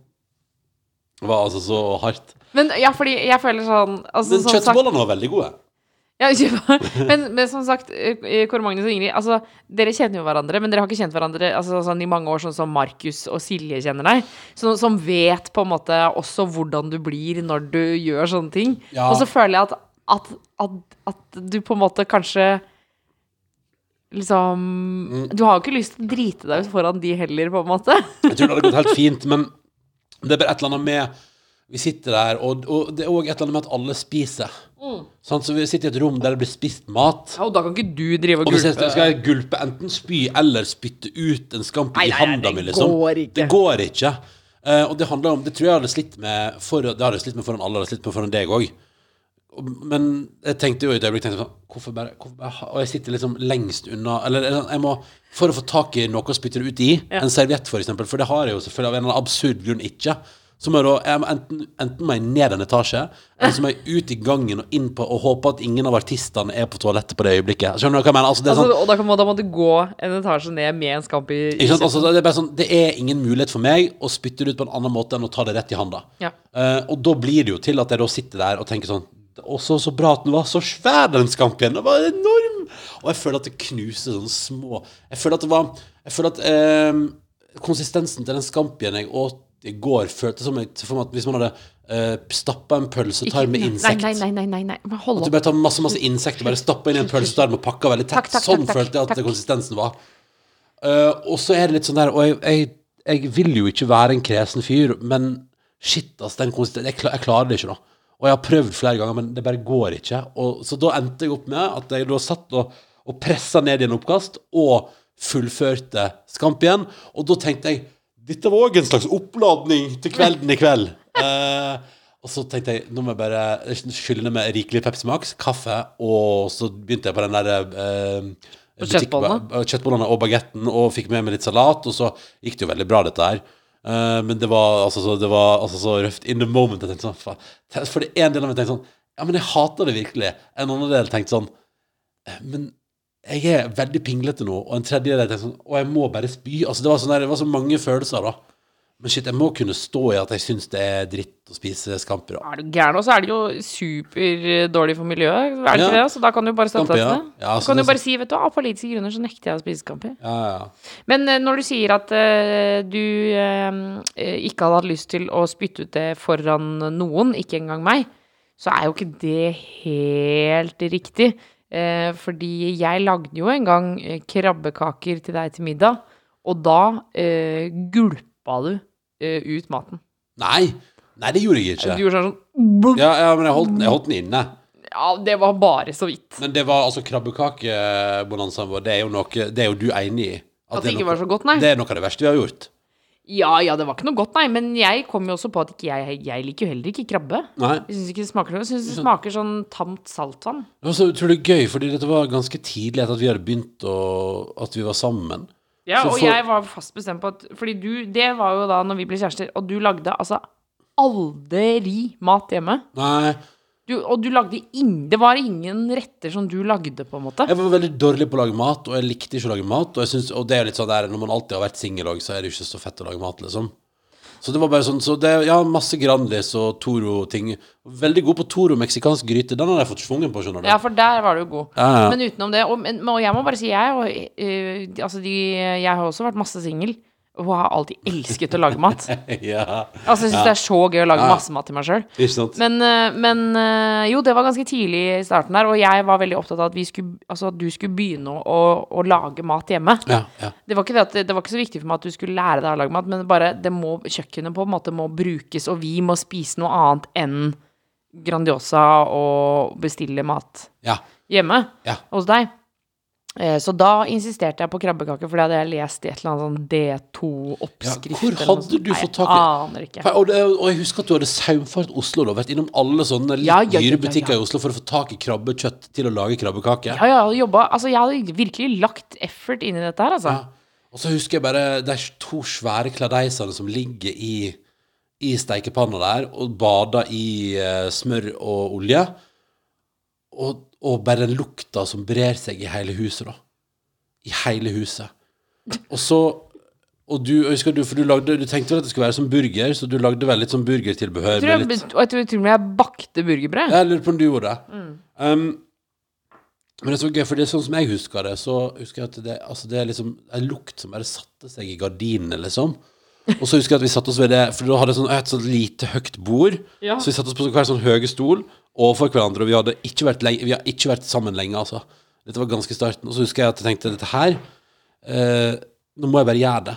Det var altså så hardt. Men ja, fordi jeg føler sånn altså, Men kjøttbollene var veldig gode. Ja, <laughs> men, men som sagt, eh, Kåre Magnus og Ingrid altså, Dere kjenner jo hverandre, men dere har ikke kjent hverandre altså, sånn, i mange år, sånn som Markus og Silje kjenner deg. Så, som vet på en måte også hvordan du blir når du gjør sånne ting. Ja. Og så føler jeg at, at, at, at du på en måte kanskje Liksom Mm. Du har jo ikke lyst til å drite deg ut foran de heller, på en måte. Jeg tror det hadde gått helt fint, men det er bare et eller annet med Vi sitter der, og, og det er òg et eller annet med at alle spiser. Sant? Så vi sitter i et rom der det blir spist mat. Ja, og da kan ikke du drive og Og gulpe. Og skal jeg gulpe enten spy eller spytte ut en skamp i handa det mi, liksom. går ikke. Det går ikke. Uh, og det handler om Det tror jeg hadde slitt med for, Det hadde slitt med foran alle, jeg hadde slitt med foran deg òg. Men jeg tenkte jo i et øyeblikk sånn, hvorfor bare, hvorfor bare Og jeg sitter liksom lengst unna Eller jeg må For å få tak i noe å spytte det ut i, en serviett for eksempel, for det har jeg jo selvfølgelig av en eller annen absurd grunn ikke. Så må jeg da jeg må enten, enten må jeg ned en etasje, eller så må jeg ut i gangen og inn på og håpe at ingen av artistene er på toalettet på det øyeblikket. Skjønner du hva jeg mener? Altså, det er sånn, Altså, og da, man- da må du gå en etasje ned med en skamp i sant? Altså, det, er sånn, det er ingen mulighet for meg å spytte det ut på en annen måte enn å ta det rett i handa. Ja. Uh, og da blir det jo til at jeg da sitter der og tenker sånn Også så bra at den var så svær, den skampien. Den var enorm! Og jeg føler at det knuser sånne små Jeg føler at det var Jeg føler at eh, konsistensen til den skampien jeg åt i går, føltes som om at hvis man hadde uh, stappa en pølsetarm med insekt Nei, nei, nei, nei, nei. At du bare tar masse masse insekt og bare stapper inn i en pølsetarm og pakker veldig tett. Takk, takk, sånn takk, følte jeg at konsistensen var. Uh, og så er det litt sånn der Og jeg, jeg, jeg vil jo ikke være en kresen fyr, men shit, altså, den konsistensen jeg, jeg klarer det ikke, da. Og jeg har prøvd flere ganger, men det bare går ikke. Og, så da endte jeg opp med at jeg da satt og, og pressa ned i en oppkast og fullførte Skamp igjen. Og da tenkte jeg dette var òg en slags oppladning til kvelden i kveld. Eh, og så tenkte jeg nå må jeg bare skylle med rikelig Pepsi Max, kaffe, og så begynte jeg på den der eh, Og kjøttbollene? Kjøttbollene og bagetten, og fikk med meg litt salat, og så gikk det jo veldig bra, dette her. Eh, men det var altså så, det var, altså, så røft. In the moment. Jeg tenkte sånn, faen. For det er en del av meg tenkte sånn Ja, men jeg hater det virkelig. En annen del tenkte sånn «Eh, Men jeg er veldig pinglete nå. Og en tredje tenkte sånn Å, jeg må bare spy. Altså, det var, sånn der, det var så mange følelser, da. Men shit, jeg må kunne stå i at jeg syns det er dritt å spise scampi. Er du gæren? Og så er det jo superdårlig for miljøet, er det Ja. ikke det? Så da kan du bare støtte ja. til det. Ja, så kan du bare si, vet du, av politiske grunner så nekter jeg å spise scampi. Ja, ja. Men eh, når du sier at uh, du eh, eh, ikke hadde hatt lyst til å spytte ut det foran noen, ikke engang meg, så er jo ikke det helt riktig. Eh, fordi jeg lagde jo en gang eh, krabbekaker til deg til middag, og da eh, gulpa du eh, ut maten. Nei! Nei, det gjorde jeg ikke. Du gjorde sånn sånn Ja, ja men jeg holdt, jeg holdt den inne. Ja, det var bare så vidt. Men det var altså krabbekakebonanzaen vår. Det er jo noe Det er jo du enig i? At er det ikke noe- var så godt, nei. Det er noe av det verste vi har gjort. Ja, ja, det var ikke noe godt, nei. Men jeg kom jo også på at ikke jeg, jeg liker jo heller ikke krabbe. Nei. Jeg syns ikke det smaker noe. Jeg syns det smaker sånn tamt saltvann. Det var så utrolig gøy, fordi dette var ganske tidlig etter at vi hadde begynt å At vi var sammen. Ja, Så og for- jeg var fast bestemt på at Fordi du, det var jo da når vi ble kjærester, og du lagde altså aldri mat hjemme. Nei. Du, og du lagde ingen Det var ingen retter som du lagde, på en måte. Jeg var veldig dårlig på å lage mat, og jeg likte ikke å lage mat. Og, jeg synes, og det er litt sånn der når man alltid har vært singel òg, så er det ikke så fett å lage mat, liksom. Så det var bare sånn Så det, ja, masse Grandis og Toro-ting. Veldig god på Toro meksikansk gryte. Den har jeg fått svungen på, skjønner du. Ja, for der var du god. Ja, ja. Men utenom det Og, men, og jeg må bare si, jeg og, uh, Altså, de Jeg har også vært masse singel. Og har alltid elsket å lage mat. <laughs> ja. Altså, jeg syns det er så gøy å lage Ja. masse mat til meg sjøl. Men, eh, men eh, jo, det var ganske tidlig i starten der, og jeg var veldig opptatt av at, vi skulle, altså, at du skulle begynne å, å lage mat hjemme. Ja, ja. Det var, ikke det, at, det var ikke så viktig for meg at du skulle lære deg å lage mat, men bare det må, kjøkkenet på en måte må brukes, og vi må spise noe annet enn Grandiosa og bestille mat ja. hjemme Ja. hos deg. Eh, Så da insisterte jeg på krabbekake, for det hadde jeg lest i et eller annet sånn D2-oppskrift. Ja, hvor hadde du fått tak i- aner ikke. Og, det, og jeg husker at du hadde saumfart Oslo. Har vært innom alle sånne litt Ja, ja, dyre butikker i Oslo for å få tak i krabbekjøtt til å lage krabbekake. Ja, ja, jobba Altså, jeg hadde virkelig lagt effort inn i dette her, altså. Ja. Og så husker jeg bare de to svære kladeisene som ligger i, i steikepanna der, og bader i uh, smør og olje. Og, og bare den lukta som brer seg i hele huset, da. I hele huset. Og så Og du, husker du, for du, lagde, du tenkte vel at det skulle være som burger, så du lagde vel litt sånn burgertilbehør. Jeg tror jeg, litt, og jeg tror til og med jeg bakte burgerbrød. jeg lurer på om du gjorde det. Mm. Um, men det er så gøy, for det er sånn som jeg husker det, så husker jeg at det, altså det er liksom en lukt som bare satte seg i gardinene, liksom. Og så husker jeg at vi satte oss ved det, for da hadde jeg sånn, et sånt lite høyt bord, Ja. så vi satte oss på hver sånn høye stol overfor hverandre, og vi hadde ikke vært, lenge, vi hadde ikke vært sammen lenge, altså. Dette var ganske starten. Og så husker jeg at jeg tenkte, dette her, eh, nå må jeg bare gjøre det.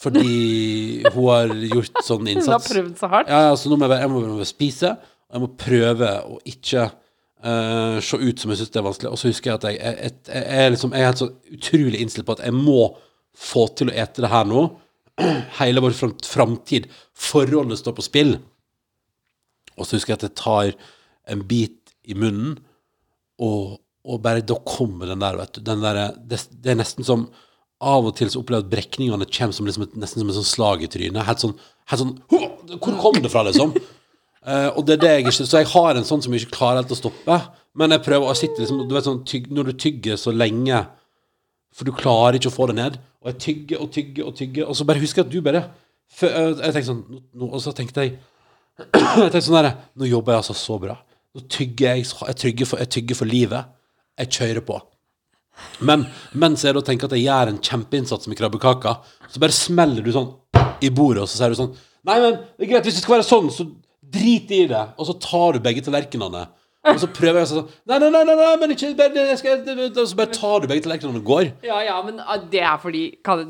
Fordi <laughs> hun har gjort sånn innsats. Hun har prøvd så hardt. Ja, ja, så nå må jeg, bare- jeg må, jeg må spise, og jeg må prøve å ikke eh, se ut som jeg syns det er vanskelig. Og så husker jeg at jeg, jeg, jeg, jeg, liksom, jeg er helt så utrolig innstilt på at jeg må få til å ete det her nå. Hele vår fram, framtid. Forholdet står på spill. Og så husker jeg at jeg tar en bit i munnen, og, og bare da kommer den der, vet du. Den der, det, det er nesten som Av og til så opplever jeg at brekningene kommer som liksom et, nesten som et sånn slag i trynet. Helt sånn, helt sånn Hvor kom det fra, liksom? Uh, <laughs> og det er det jeg Så jeg har en sånn som jeg ikke klarer helt å stoppe. Men jeg prøver å sitte liksom Du vet sånn tyg, Når du tygger så lenge For du klarer ikke å få det ned. Og jeg tygger og tygger og tygger, og så bare husker jeg at du bare før- Jeg tenkte sånn nå, Og så tenkte jeg <clears throat> Jeg tenkte sånn der Nå jobber jeg altså så bra. Nå tygger jeg Jeg tygger for, jeg tygger for livet. Jeg kjører på. Men mens jeg da tenker at jeg gjør en kjempeinnsats med krabbekaka, så bare smeller du sånn i bordet, og så sier du sånn Nei, men det er greit, hvis det skal være sånn, så drit i det. Og så tar du begge tallerkenene. Og så prøver jeg sånn Nei, nei, nei, nei, men ikke bare, skal, så bare tar du begge tallerkenene og går. Ja, ja, men ah, det er fordi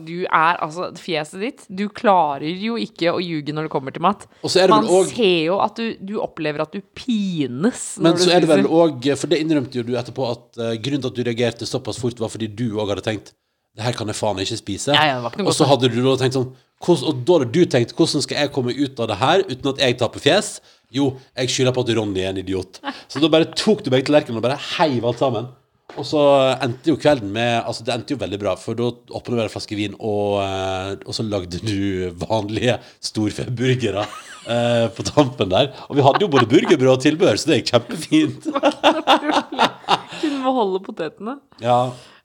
du er altså Fjeset ditt Du klarer jo ikke å ljuge når det kommer til mat. Man også- ser jo at du, du opplever at du pines Men så er det vel òg For det innrømte jo du etterpå at uh, grunnen til at du reagerte såpass fort, var fordi du òg hadde tenkt det her kan jeg faen ikke spise. Ja, ja, og så hadde du da tenkt sånn Og da hadde du tenkt hvordan skal jeg komme ut av det her uten at jeg taper fjes? Jo, jeg skylder på at Ronny er en idiot. Så da bare tok du begge tallerkenene og bare heiv alt sammen. Og så endte jo kvelden med Altså, det endte jo veldig bra, for da åpna du en flaske vin, og, eh, og så lagde du vanlige storfeburgere eh, på tampen der. Og vi hadde jo både burgerbrød og tilbehør, så det gikk kjempefint. Kunne beholde potetene. Ja,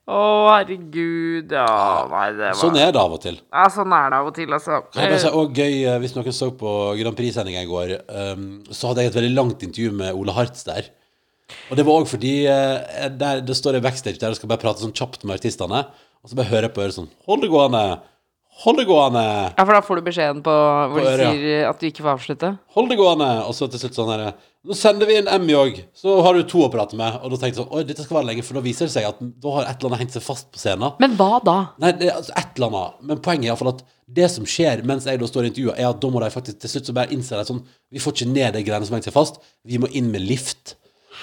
Å, herregud. Ja, nei, det var Sånn er det av og til. Ja, sånn er det av og til, altså. Jeg bare si og gøy, eh, Hvis noen så på Grand Prix-sendinga i går, um, så hadde jeg et veldig langt intervju med Ole Hartz der. Og det var òg fordi eh, der, det står en backstage der og skal bare prate sånn kjapt med artistene. Og så bare hører jeg på øret sånn Hold det gående! Hold det gående! Ja, for da får du beskjeden på hvor På de øret, sier at du ikke får avslutte. Hold det gående! Og så til slutt sånn herre Nå sender vi inn Emmy òg, så har du to å prate med. Og da tenkte jeg sånn Oi, dette skal være lenge, for da viser det seg at da har et eller annet hengt seg fast på scenen. Men hva da? Nei, det altså et eller annet. Men poenget er iallfall at det som skjer mens jeg da står i intervjuet, er at da må de faktisk til slutt så bare innse det sånn Vi får ikke ned de greiene som henger seg fast. Vi må inn med lift.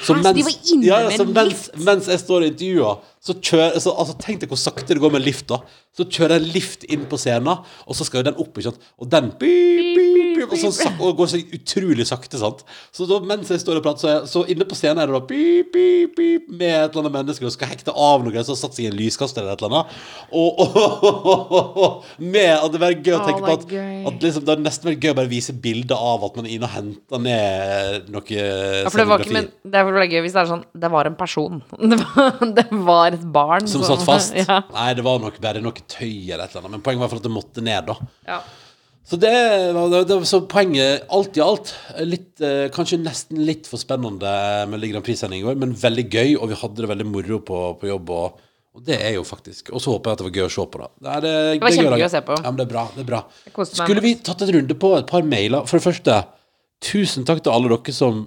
Så Hæ, så de må inn ja, ja, med lift? mens, lift? mens jeg står i intervjuet, så kjør, så, altså, Tenk deg hvor sakte det går med lift, da. Så kjører en lift inn på scenen, og så skal jo den opp, ikke sant. Og den beep, beep, beep, og, så, sak- og går så utrolig sakte, sant. Så da, mens jeg står og prater, så, jeg, så inne på scenen er det da beep, beep, beep, med et eller annet menneske og skal hekte av noe som har satt seg i en lyskaster eller et eller annet. Og, og, med at det er gøy å tenke på at, at liksom, det er nesten gøy å bare vise bilder av at man er inne og henter ned noe Ja, for det var ikke, men det er gøy hvis det er sånn Det var en person. <laughs> Det var, det var et barn som satt fast. <laughs> Ja. Nei, det var nok bare noe tøy eller et eller annet. Men poenget var at det måtte ned, da. ja. Så det var, det, det, så poenget, alt i alt, litt, eh, kanskje nesten litt for spennende Melodi Grand Prix-sending i går, men veldig gøy, og vi hadde det veldig moro på, på jobb. Og, og det er jo faktisk Og så håper jeg at det var gøy å se på, da. Det, er, det, var er kjempegøy å se på. Ja, men det er bra. det er bra Skulle vi tatt en runde på et par mailer? For det første, tusen takk til alle dere som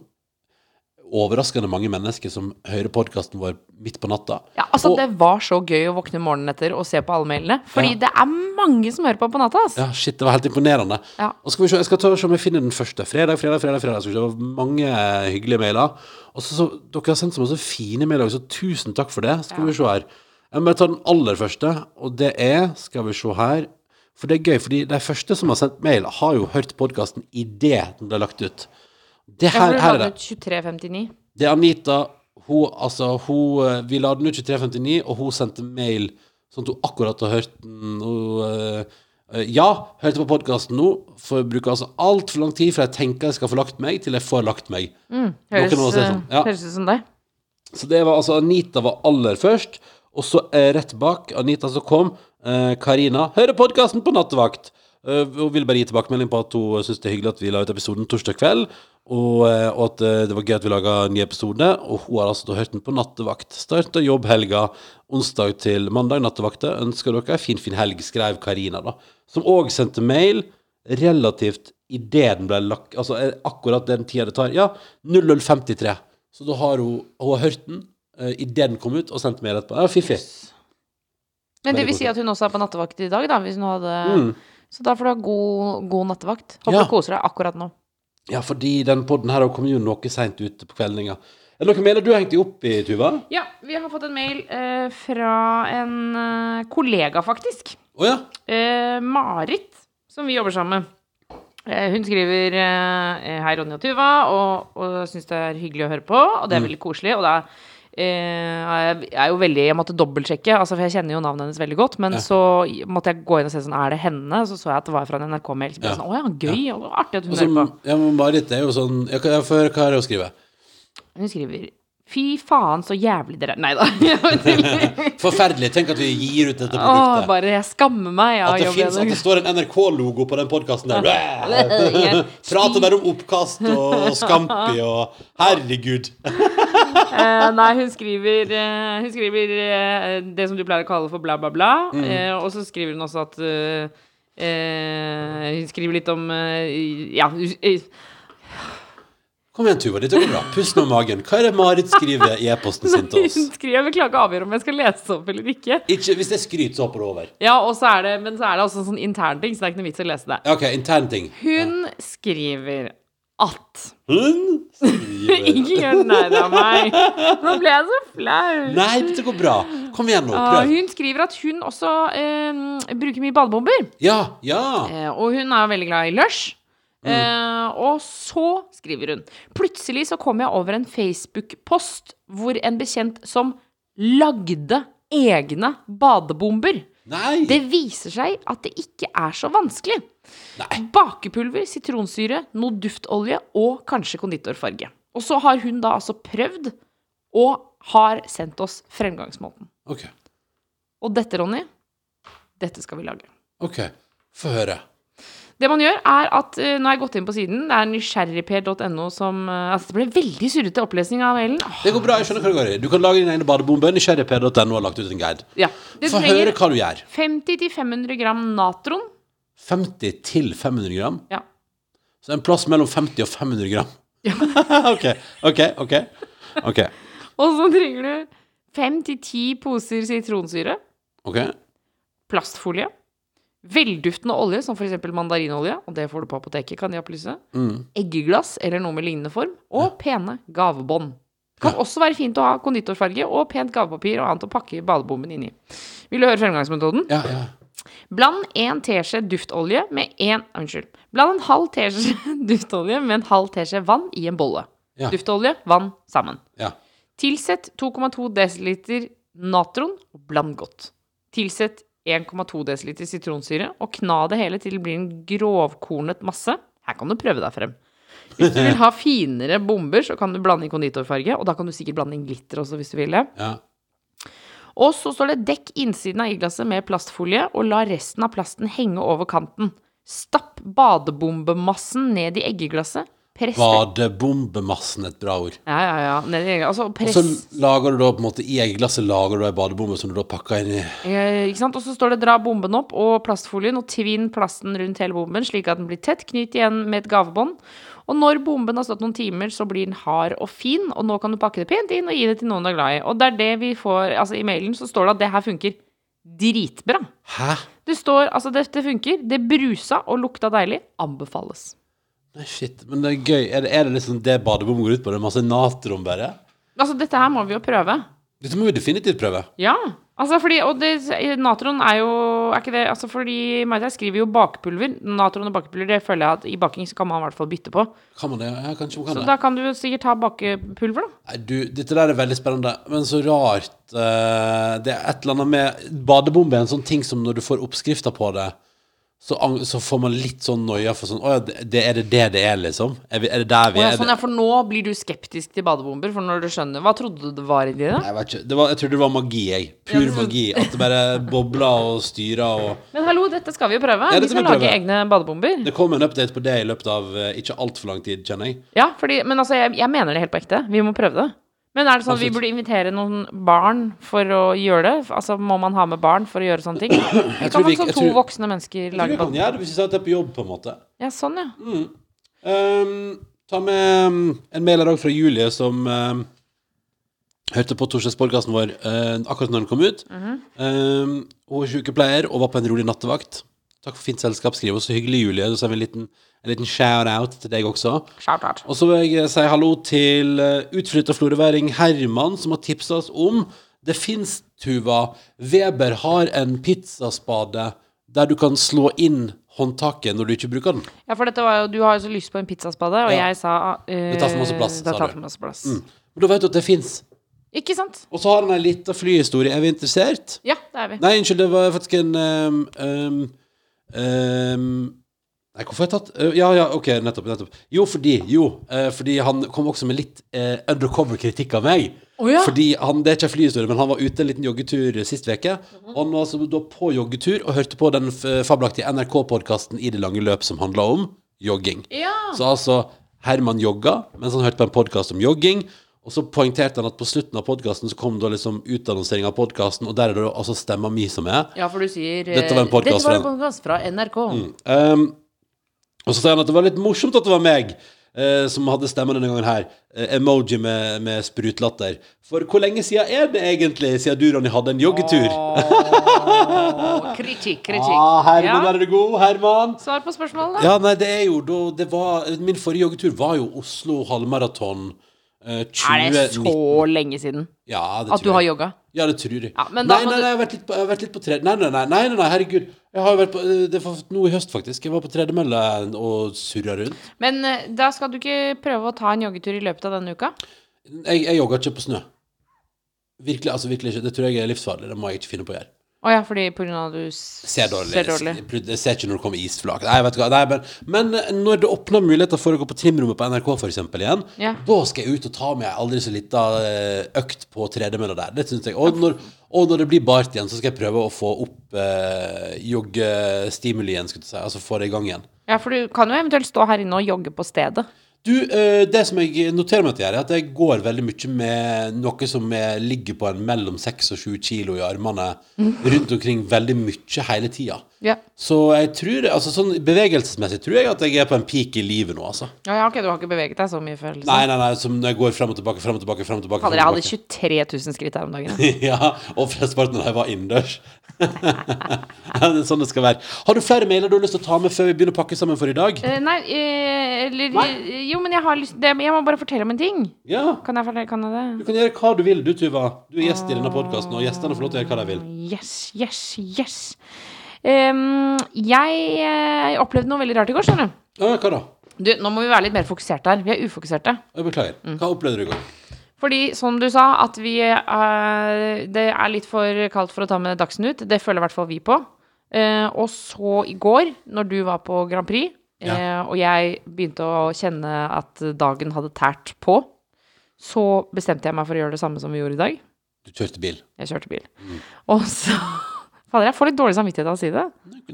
Overraskende mange mennesker som hører podkasten vår midt på natta. Ja, altså Og- Det var så gøy å våkne morgenen etter og se på alle mailene. Fordi Ja. det er mange som hører på på natta. ass. Ja, shit, det var helt imponerende. Ja. Og skal vi se, Jeg skal ta og se om jeg finner den første. Fredag, fredag, fredag. fredag Skal vi se, Det var mange eh, hyggelige mailer. Og så, så, Dere har sendt så masse fine mailer, så tusen takk for det. Skal vi se her. Jeg må bare ta den aller første, og det er Skal vi se her. For det er gøy, fordi de første som har sendt mail, har jo hørt podkasten idet den ble lagt ut. Det her, du her er la det. ut 2359. Det er Anita. Hun, altså, hun, eh, vi la den ut 23.59, og hun sendte mail sånn at hun akkurat har hørt den. Og, eh, ja, hørte på podkasten nå. For jeg bruker altså altfor lang tid fra jeg tenker jeg skal få lagt meg, til jeg får lagt meg. Høres, si sånn, ja. høres ut som deg. Så det var altså Anita var aller først, og så eh, rett bak Anita så kom eh, Hører podkasten på nattevakt! Eh, Hun vil bare gi tilbakemelding på at hun syns det er hyggelig at vi la ut episoden torsdag kveld, og, eh, og at eh, det var gøy at vi laga en ny episode. Og hun har altså da hørt den på nattevakt. Starta jobbhelga onsdag til mandag, Nattevakter Ønsker dere ei fin, fin helg, skrev Karina, da. Som òg sendte mail relativt idet den ble lagt Altså eh, akkurat den tida det tar. Ja, 0053. Så da har hun, hun har hørt den uh, idet den kom ut, og sendt mail etterpå. Ja, fiffig. Men det vil si at hun også er på nattevakt i dag, da, hvis hun hadde Mm. Så da får du ha god, god nattevakt. Håper Ja. du koser deg akkurat nå. Ja, fordi den podden her kommer jo noe seint ut på kveldinga. Er det noen mailer du har hengt deg opp i, Tuva? Ja, vi har fått en mail eh, fra en eh, kollega, faktisk. Oh, ja? Eh, Marit, som vi jobber sammen med. Eh, hun skriver eh, Hei, Ronny og Tuva, og, og syns det er hyggelig å høre på. Og det er veldig koselig. Og det er, eh, jeg er jo veldig Jeg måtte dobbeltsjekke, altså, for jeg kjenner jo navnet hennes veldig godt. Men Ja. så måtte jeg gå inn og se sånn Er det henne? Så så jeg at det var fra en NRK-mail. Så ble jeg Ja. sånn, Å ja, gøy. Og artig at hun hører på. ja, men Marit er jo sånn får hva er det hun skriver. Hun skriver Fy faen, så jævlig dere er Nei da. <laughs> Forferdelig. Tenk at vi gir ut dette produktet. Åh, bare jeg skammer meg Ja, At det, finnes, at det står en NRK-logo på den podkasten der. <laughs> Prater bare om oppkast og Scampi og Herregud. uh, <laughs> nei, hun skriver, uh, hun skriver uh, det som du pleier å kalle for bla, bla, bla. Mm. Og så skriver hun også at Hun skriver litt om Ja, Kom igjen, Tuva. Dette går bra. Pust med magen. Hva er det Marit skriver i e-posten sin til oss? hun skriver Jeg vil klage avgjøre om jeg skal lese opp eller ikke. Ikke, hvis det er skryt, så hopper det over. Ja, og så er det, Men så er det også en sånn intern ting, så det er ikke noe vits å lese det. OK, intern ting. Hun skriver at Hun skriver <laughs> Ikke gjør narr av meg. Nå ble jeg så flau. Nei, dette går bra. Kom igjen nå. Ah, Prøv. hun skriver at hun også eh, bruker mye badebomber. Ja, ja. Eh, og hun er veldig glad i Lush. Mm. Eh, og så skriver hun Plutselig så kom jeg over en Facebook-post hvor en bekjent som lagde egne badebomber. Nei. Det viser seg at det ikke er så vanskelig. Nei. Bakepulver, sitronsyre, noe duftolje og kanskje konditorfarge. Og så har hun da altså prøvd og har sendt oss fremgangsmåten. OK. Og dette, Ronny, dette skal vi lage. ok Få høre. Det man gjør, er at uh, Nå har jeg gått inn på siden. Det er nysgjerrigper.no som uh, Altså, det ble veldig surrete opplesning av Ellen. Åh, Det går bra. jeg skjønner hva det går i. Du kan lage din egen badebombe. Nysgjerrigper.no har lagt ut en guide. ja. Få høre hva du gjør. 50-500 gram natron. 50-500 gram. Ja. Så en plass mellom 50 og 500 gram. Ja. <laughs> OK, OK, OK. ok Og så trenger du 5-10 poser sitronsyre. Ok Plastfolie. Velduftende olje, som f.eks. mandarinolje. Og det får du på apoteket, kan de opplyse. mm. Eggeglass eller noe med lignende form. Og pene gavebånd. Kan også være fint å ha konditorfarge og pent gavepapir og annet å pakke badebommen inni. Vil du høre fremgangsmetoden? Ja, ja. Bland en teskje duftolje med en Unnskyld. Bland en halv teskje <laughs> duftolje med en halv teskje vann i en bolle. Ja. Duftolje, vann sammen. ja. Tilsett 2,2 dl natron og bland godt. Tilsett 1,2 dl sitronsyre og kna det hele til det blir en grovkornet masse. Her kan du prøve deg frem. Hvis du vil ha finere bomber, så kan du blande i konditorfarge. Og da kan du sikkert blande inn glitter også, hvis du vil det. ja. Og så står det 'dekk innsiden av ildglasset med plastfolie', og la resten av plasten henge over kanten. Stapp badebombemassen ned i eggeglasset. Press det Badebombemassen, et bra ord. Ja, ja, ja. Nei. Altså, Og så lager du da på en måte i eggeglasset lager du ei badebombe som du da pakker inn i Eh, ikke sant? Og så står det 'dra bomben opp' og plastfolien, og tvinn plasten rundt hele bomben slik at den blir tett. Knyt igjen med et gavebånd. Og når bomben har stått noen timer, så blir den hard og fin, og nå kan du pakke det pent inn og gi det til noen du er glad i. Og det er det vi får Altså, i mailen så står det at det her funker dritbra. Hæ? Det står altså dette funker. Det brusa og lukta deilig. Anbefales. Nei, shit. Men det er gøy. Er det, er det liksom det badebom går ut på? Det er masse natron bare? Altså, dette her må vi jo prøve. Dette må vi definitivt prøve. Ja. Altså fordi, og det, natron er jo Er ikke det Altså fordi Maita skriver jo bakepulver. Natron og bakepulver, det føler jeg at i baking så kan man i hvert fall bytte på. Kan man det? Ja, kanskje man kan Så det. da kan du sikkert ta bakepulver, da. Nei, du, dette der er veldig spennende, men så rart Uh, Det er et eller annet med Badebombe er en sånn ting som når du får oppskrifter på det, så, så får man litt sånn noia for sånn Å ja, det, er det det det er, liksom? Er, vi, er det der vi er? sånn, ja, for nå blir du skeptisk til badebomber, for når du skjønner Hva trodde du det var i det? Nei, jeg vet ikke. Det var, jeg trodde det var magi, jeg. Pur Ja, magi. At det bare bobla og styra og <laughs> Men hallo, dette skal vi jo prøve. Ja, vi skal vi lage prøve. egne badebomber. Det kom en update på det i løpet av eh, ikke altfor lang tid, kjenner jeg. Ja, fordi, men altså, jeg, jeg mener det helt på ekte. Vi må prøve det. Men er det sånn at vi burde invitere noen barn for å gjøre det? Altså, Må man ha med barn for å gjøre sånne ting? Jeg kan man som to tror- voksne mennesker Jeg tror lage vi kan gjøre det hvis vi at det er på jobb, på en måte. Ja, sånn, ja. Um, ta med um, en mail her også fra Julie, som um, hørte på torsdagspodkasten vår uh, akkurat når den kom ut. Mhm. um, hun er sykepleier og var på en rolig nattevakt. Takk for fint selskap, skriver hun. Så hyggelig, Julie. Så har vi en liten, en liten shout-out til deg også. Shout out. Og så vil jeg eh, si hallo til uh, utflytta florøværing Herman, som har tipsa oss om Det fins, Tuva, Weber har en pizzaspade der du kan slå inn håndtaket når du ikke bruker den. Ja, for dette var jo Du har jo så lyst på en pizzaspade, og Ja. jeg sa uh, Det tar for masse plass, Det tar for masse plass. Men da vet du at det fins. Ikke sant? Og så har han ei lita flyhistorie. Er vi interessert? Ja, det er vi. Nei, unnskyld, det var faktisk en um, um, um, Nei, hvorfor har jeg tatt uh, Ja, ja, ok, nettopp. nettopp Jo, fordi Jo, uh, fordi han kom også med litt uh, undercover kritikk av meg. Å ja. Fordi han, Det er ikke en flyhistorie, men han var ute en liten joggetur sist uke. Mhm. Og han var altså da på joggetur og hørte på den fabelaktige NRK-podkasten I det lange løp som handla om jogging. Ja. Så altså, Herman jogga mens han hørte på en podkast om jogging. Og så poengterte han at på slutten av podkasten så kom da liksom utannonsering av podkasten, og der er det altså stemma mi som er. Ja, for du sier Dette var en podkast fra- fra NRK. Um, og så sier han at det var litt morsomt at det var meg eh, som hadde stemmen denne gangen her. Eh, emoji med, med sprutlatter. For hvor lenge siden er det egentlig siden du, Ronny, hadde en joggetur? Oh, kritikk, kritikk. <laughs> Ah, Herman, Ja. er du god, Herman? Svar på spørsmålet, da. Ja, nei, det er jo da det var, Min forrige joggetur var jo Oslo halvmaraton eh, 2019. Er det så lenge siden Ja, det at du har jogga? Ja, det tror jeg. Ja, nei, nei, nei, jeg har vært litt på, vært litt på. Nei, nei, nei, nei, nei, nei, herregud. Jeg har jo vært på, eh, det var nå i høst, faktisk. Jeg var på tredemølle og surra rundt. Men eh, da skal du ikke prøve å ta en joggetur i løpet av denne uka? Jeg, jeg jogger ikke på snø. Virkelig, altså virkelig ikke. Det tror jeg er livsfarlig. Det må jeg ikke finne på å gjøre. Å ja, fordi på grunn av at du Ser dårlig. Ser dårlig. Jeg, ser ikke når det kommer isflak. Nei, vet du hva. Nei, men, men eh, når det åpner muligheter for å gå på trimrommet på NRK for eksempel igjen, Ja. da skal jeg ut og ta med ei aldri så lita eh, økt på tredemølla der. Det syns jeg. Og når, og når det blir bart igjen, så skal jeg prøve å få opp eh, joggestimulien, skulle jeg si. Altså få det i gang igjen. Ja, for du kan jo eventuelt stå her inne og jogge på stedet. Du, eh, det som jeg noterer meg at jeg gjør, er at jeg går veldig mye med noe som er, ligger på en mellom 6 og 7 kilo i armene rundt omkring veldig mye hele tida. Ja. Så jeg tror, altså sånn bevegelsesmessig tror jeg at jeg er på en peak i livet nå, altså. Ja, ja, ok, du har ikke beveget deg så mye før? Liksom. Nei, nei, nei, som når jeg går frem og tilbake, frem og tilbake, frem og tilbake. Fader, jeg hadde 23 000 skritt her om dagen. <laughs> ja, og flesteparten av dem var innendørs. <laughs> det sånn det skal være. Har du flere mailer du har lyst til å ta med før vi begynner å pakke sammen for i dag? Uh, nei, eh, eller Jo, men jeg har lyst det, Jeg må bare fortelle om en ting. Ja. Kan jeg, fortelle- kan jeg det? Du kan gjøre hva du vil, du, Tuva. Du er gjest i denne podkasten, og gjestene får lov til å gjøre hva de vil. Yes, yes, yes. Ehm, jeg eh, opplevde noe veldig rart i går, skjønner du. Ja, hva da? Du, Nå må vi være litt mer fokuserte her. Vi er ufokuserte. Jeg beklager. Hva opplevde du i går? Fordi, som du sa, at vi er, Det er litt for kaldt for å ta med Dagsnytt. Det føler i hvert fall vi på. Eh, og så i går, når du var på Grand Prix, ja. og jeg begynte å kjenne at dagen hadde tært på, så bestemte jeg meg for å gjøre det samme som vi gjorde i dag. Du kjørte bil. Jeg kjørte bil. Og så <laughs> Fader, jeg får litt dårlig samvittighet av å si det.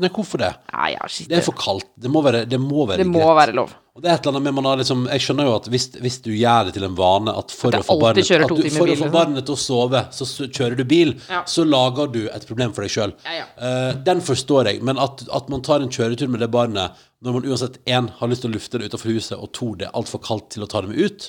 Nei, hvorfor det? Nei, ja, shit. Det er for kaldt. Det må være, det må være Det må være lov. Og det er et eller annet med man har liksom Jeg skjønner jo at hvis, hvis du gjør det til en vane at for, å få, barnet, at du, for å få liksom. barnet til å sove, så kjører du bil, Ja. så lager du et problem for deg sjøl. Ja, ja. den forstår jeg, men at, at man tar en kjøretur med det barnet når man uansett én har lyst til å lufte det utenfor huset, og to det er altfor kaldt til å ta det med ut,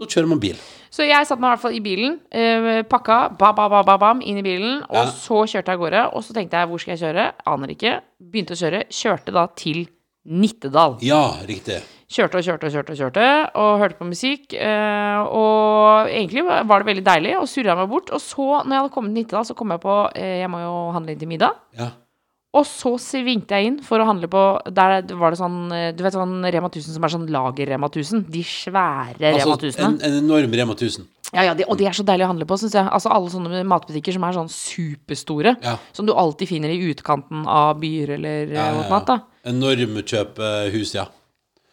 da kjører man bil. Så jeg satte meg i hvert fall i bilen, eh, pakka, ba, ba, ba, ba, bam, inn i bilen, og Ja. så kjørte jeg av gårde. Og så tenkte jeg, hvor skal jeg kjøre? Aner ikke. Begynte å kjøre. Kjørte da til Nittedal. Ja, riktig. Kjørte og kjørte og kjørte og kjørte, og hørte på musikk. eh, og egentlig var det veldig deilig, og surra meg bort. Og så, når jeg hadde kommet til Nittedal, så kom jeg på eh, Jeg må jo handle inn til middag. Ja. Og så svingte jeg inn for å handle på Der var det sånn eh, Du vet sånn Rema 1000 som er sånn lager-Rema 1000? De svære Rema Altså, 1000-ene. en, en enorm Rema 1000. Ja, ja, de, og de er så deilige å handle på, syns jeg. Altså Alle sånne matbutikker som er sånn superstore. Ja. Som du alltid finner i utkanten av byer eller Ja, ja, ja, whatnot. da Enorme kjøpehus, ja.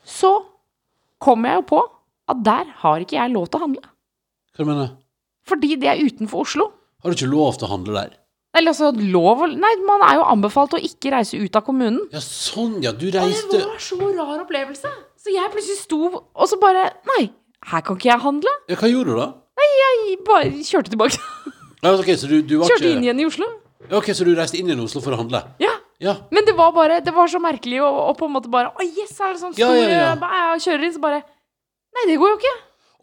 Så kom jeg jo på at der har ikke jeg lov til å handle. Hva mener du? Fordi det er utenfor Oslo. Har du ikke lov til å handle der? Eller altså lov å Nei, man er jo anbefalt å ikke reise ut av kommunen. Ja, sånn, ja. Du Og det reiste var så rar opplevelse. Så jeg plutselig sto og så bare Nei, her kan ikke jeg handle. Ja, hva gjorde du da? Nei, Jeg bare kjørte tilbake. <laughs> Ja, ok, så du, du var Kjørte inn igjen i Oslo. Ja, Ok, så du reiste inn i Oslo for å handle? Ja. Ja. Men det var bare Det var så merkelig å på en måte bare Å, yes, er det sånn Ja, ja, ja. Jeg kjører inn, så bare Nei, det går jo ikke.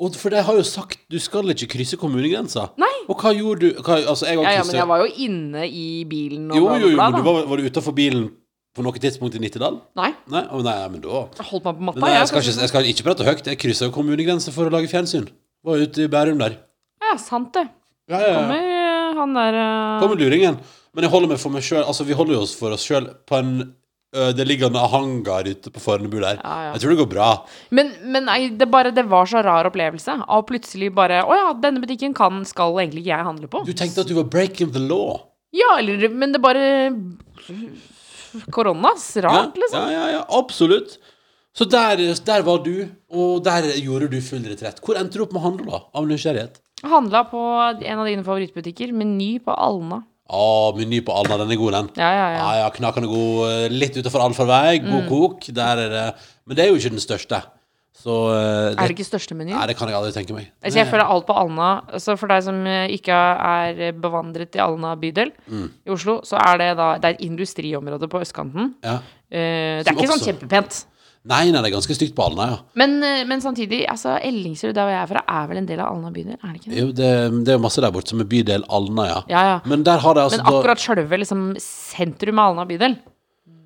Og for de har jo sagt du skal ikke krysse kommunegrensa. Nei. Og hva gjorde du? Hva, altså, jeg Ja, ja, men jeg var jo inne i bilen og Jo, bla, jo, jo, bla, bla. du var, var du utafor bilen på noe tidspunkt i Nittedal? Nei. Nei, oh, nei, men da Jeg holdt meg på matta. jeg. jeg, skal ikke, jeg skal ikke prate høyt. Jeg kryssa jo kommunegrensa for å lage fjernsyn. Var ute i Bærum der. Ja, sant det. Ja, ja, ja. Kommer eh, han der uh... Kommer luringen. Men jeg holder meg for meg sjøl. Altså, vi holder jo oss for oss sjøl på en ødeliggende hangar ute på Fornebu der. Ja, ja. Jeg tror det går bra. Men, men nei, det, bare, det var så rar opplevelse. Av plutselig bare Å ja, denne butikken kan, skal egentlig ikke jeg handle på. Du tenkte at du var breaking the law. Ja, eller Men det bare Koronas. Rart, liksom. Ja, ja, ja, absolutt. Så der, der var du, og der gjorde du full retrett. Hvor endte du opp med å handle, da? Av nysgjerrighet? Handla på en av dine favorittbutikker. Meny på Alna. Å, Meny på Alna, den er god, den. Ja, ja, ja. Ja, knakende god. eh, Litt utenfor allfarvei. God Mm. kok. Der er det Men det er jo ikke den største. Så det, Er det ikke største meny? Nei, det kan jeg aldri tenke meg. Altså, jeg føler alt på Alna Så for deg som eh, ikke er bevandret i Alna bydel Mm. i Oslo, så er det da Det er et industriområde på østkanten. Ja. Uh, det Som er ikke også- sånn kjempepent. Nei, nei, det er ganske stygt på Alna, ja. Men, eh, men samtidig, altså Ellingsrud, der hvor jeg er fra, er vel en del av Alna bydel? Er det ikke det? Jo, det, det er jo masse der borte som er bydel Alna, ja. Ja, ja. Men der har det altså Men akkurat sjølve liksom, sentrum av Alna bydel,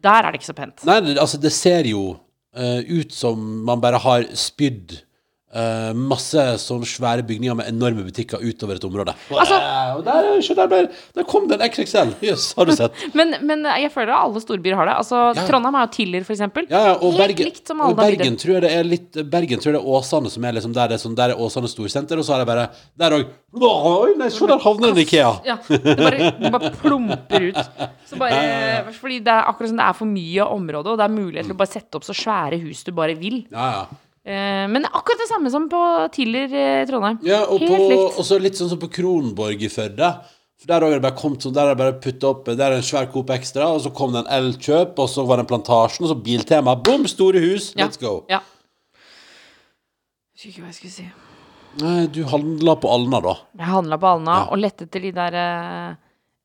der er det ikke så pent. Nei, det, altså det ser jo uh, ut som man bare har spydd eh, masse sånne svære bygninger med enorme butikker utover et område. Altså- og der, der, ble, der kom det en XXL. Jøss, har du sett? Men, men jeg føler at alle storbyer har det. Altså, Ja. Trondheim har jo Tiller, eksempel. Ja, ja, og Helt Bergen, likt som og Alna Bergen tror jeg det er litt Bergen tror jeg det er Åsane som er liksom der det er sånn, Der er Åsane storsenter, og så er det bare Der òg Oi, nei, se der havner en Ikea. Ja, det bare, det bare plumper ut. Så bare, fordi det er akkurat som det er for mye område, og det er mulighet til å bare sette opp så svære hus du bare vil. Ja, ja. Eh, men akkurat det samme som på Tiller i Trondheim. Ja, og Helt på, likt. også litt sånn som på Kronborg i Førde. For Der har det bare kommet sånn, der har det bare puttet opp Der er en svær Coop Extra, og så kom det en Elkjøp, og så var det en Plantasjen, og så Biltema. Bom, store hus. Ja. Let's go. Ja. Jeg husker ikke hva jeg skulle si. Nei, du handla på Alna, da. Jeg handla på Alna Ja. og lette etter de der eh,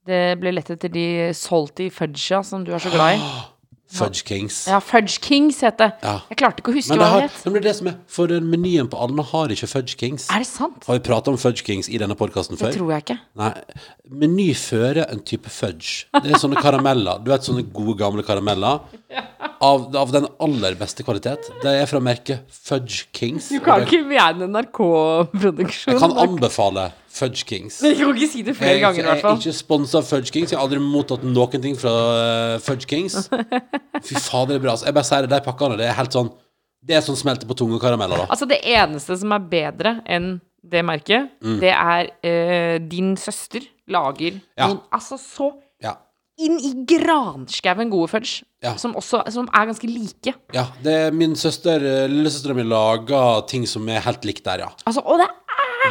Det ble lett etter de salty fudgea som du er så glad i. Fudge Kings. Ja, Fudge Kings het det. Ja. Jeg klarte ikke å huske Men det, hva har, det het. men det er det som er For menyen på Alna har ikke Fudge Kings. Er det sant? Har vi prata om Fudge Kings i denne podkasten Det tror jeg ikke. Nei. Meny fører en type fudge. Det er sånne karameller. Du vet sånne gode, gamle karameller. Av, av den aller beste kvalitet. Det er fra merket Fudge Kings. Du kan det- ikke mene NRK-produksjon. Jeg kan anbefale Fudge Kings. Jeg kan ikke si det flere Jeg, ganger, i hvert fall. jeg er ikke sponsa av Fudge Kings. Jeg har aldri mottatt noen ting fra eh, Fudge Kings. <laughs> Fy fader, det er bra. Altså, jeg bare sier det, de pakkene, det er helt sånn Det er sånn smelter på tunge karameller, da. Altså, det eneste som er bedre enn det merket, Mm. det er eh, din søster lager Ja. noen altså så Ja. inn i granskauen gode fudge, Ja. som også som er ganske like. ja det er min søster, eh, lillesøstera mi, lager ting som er helt likt der, ja. Altså, og det er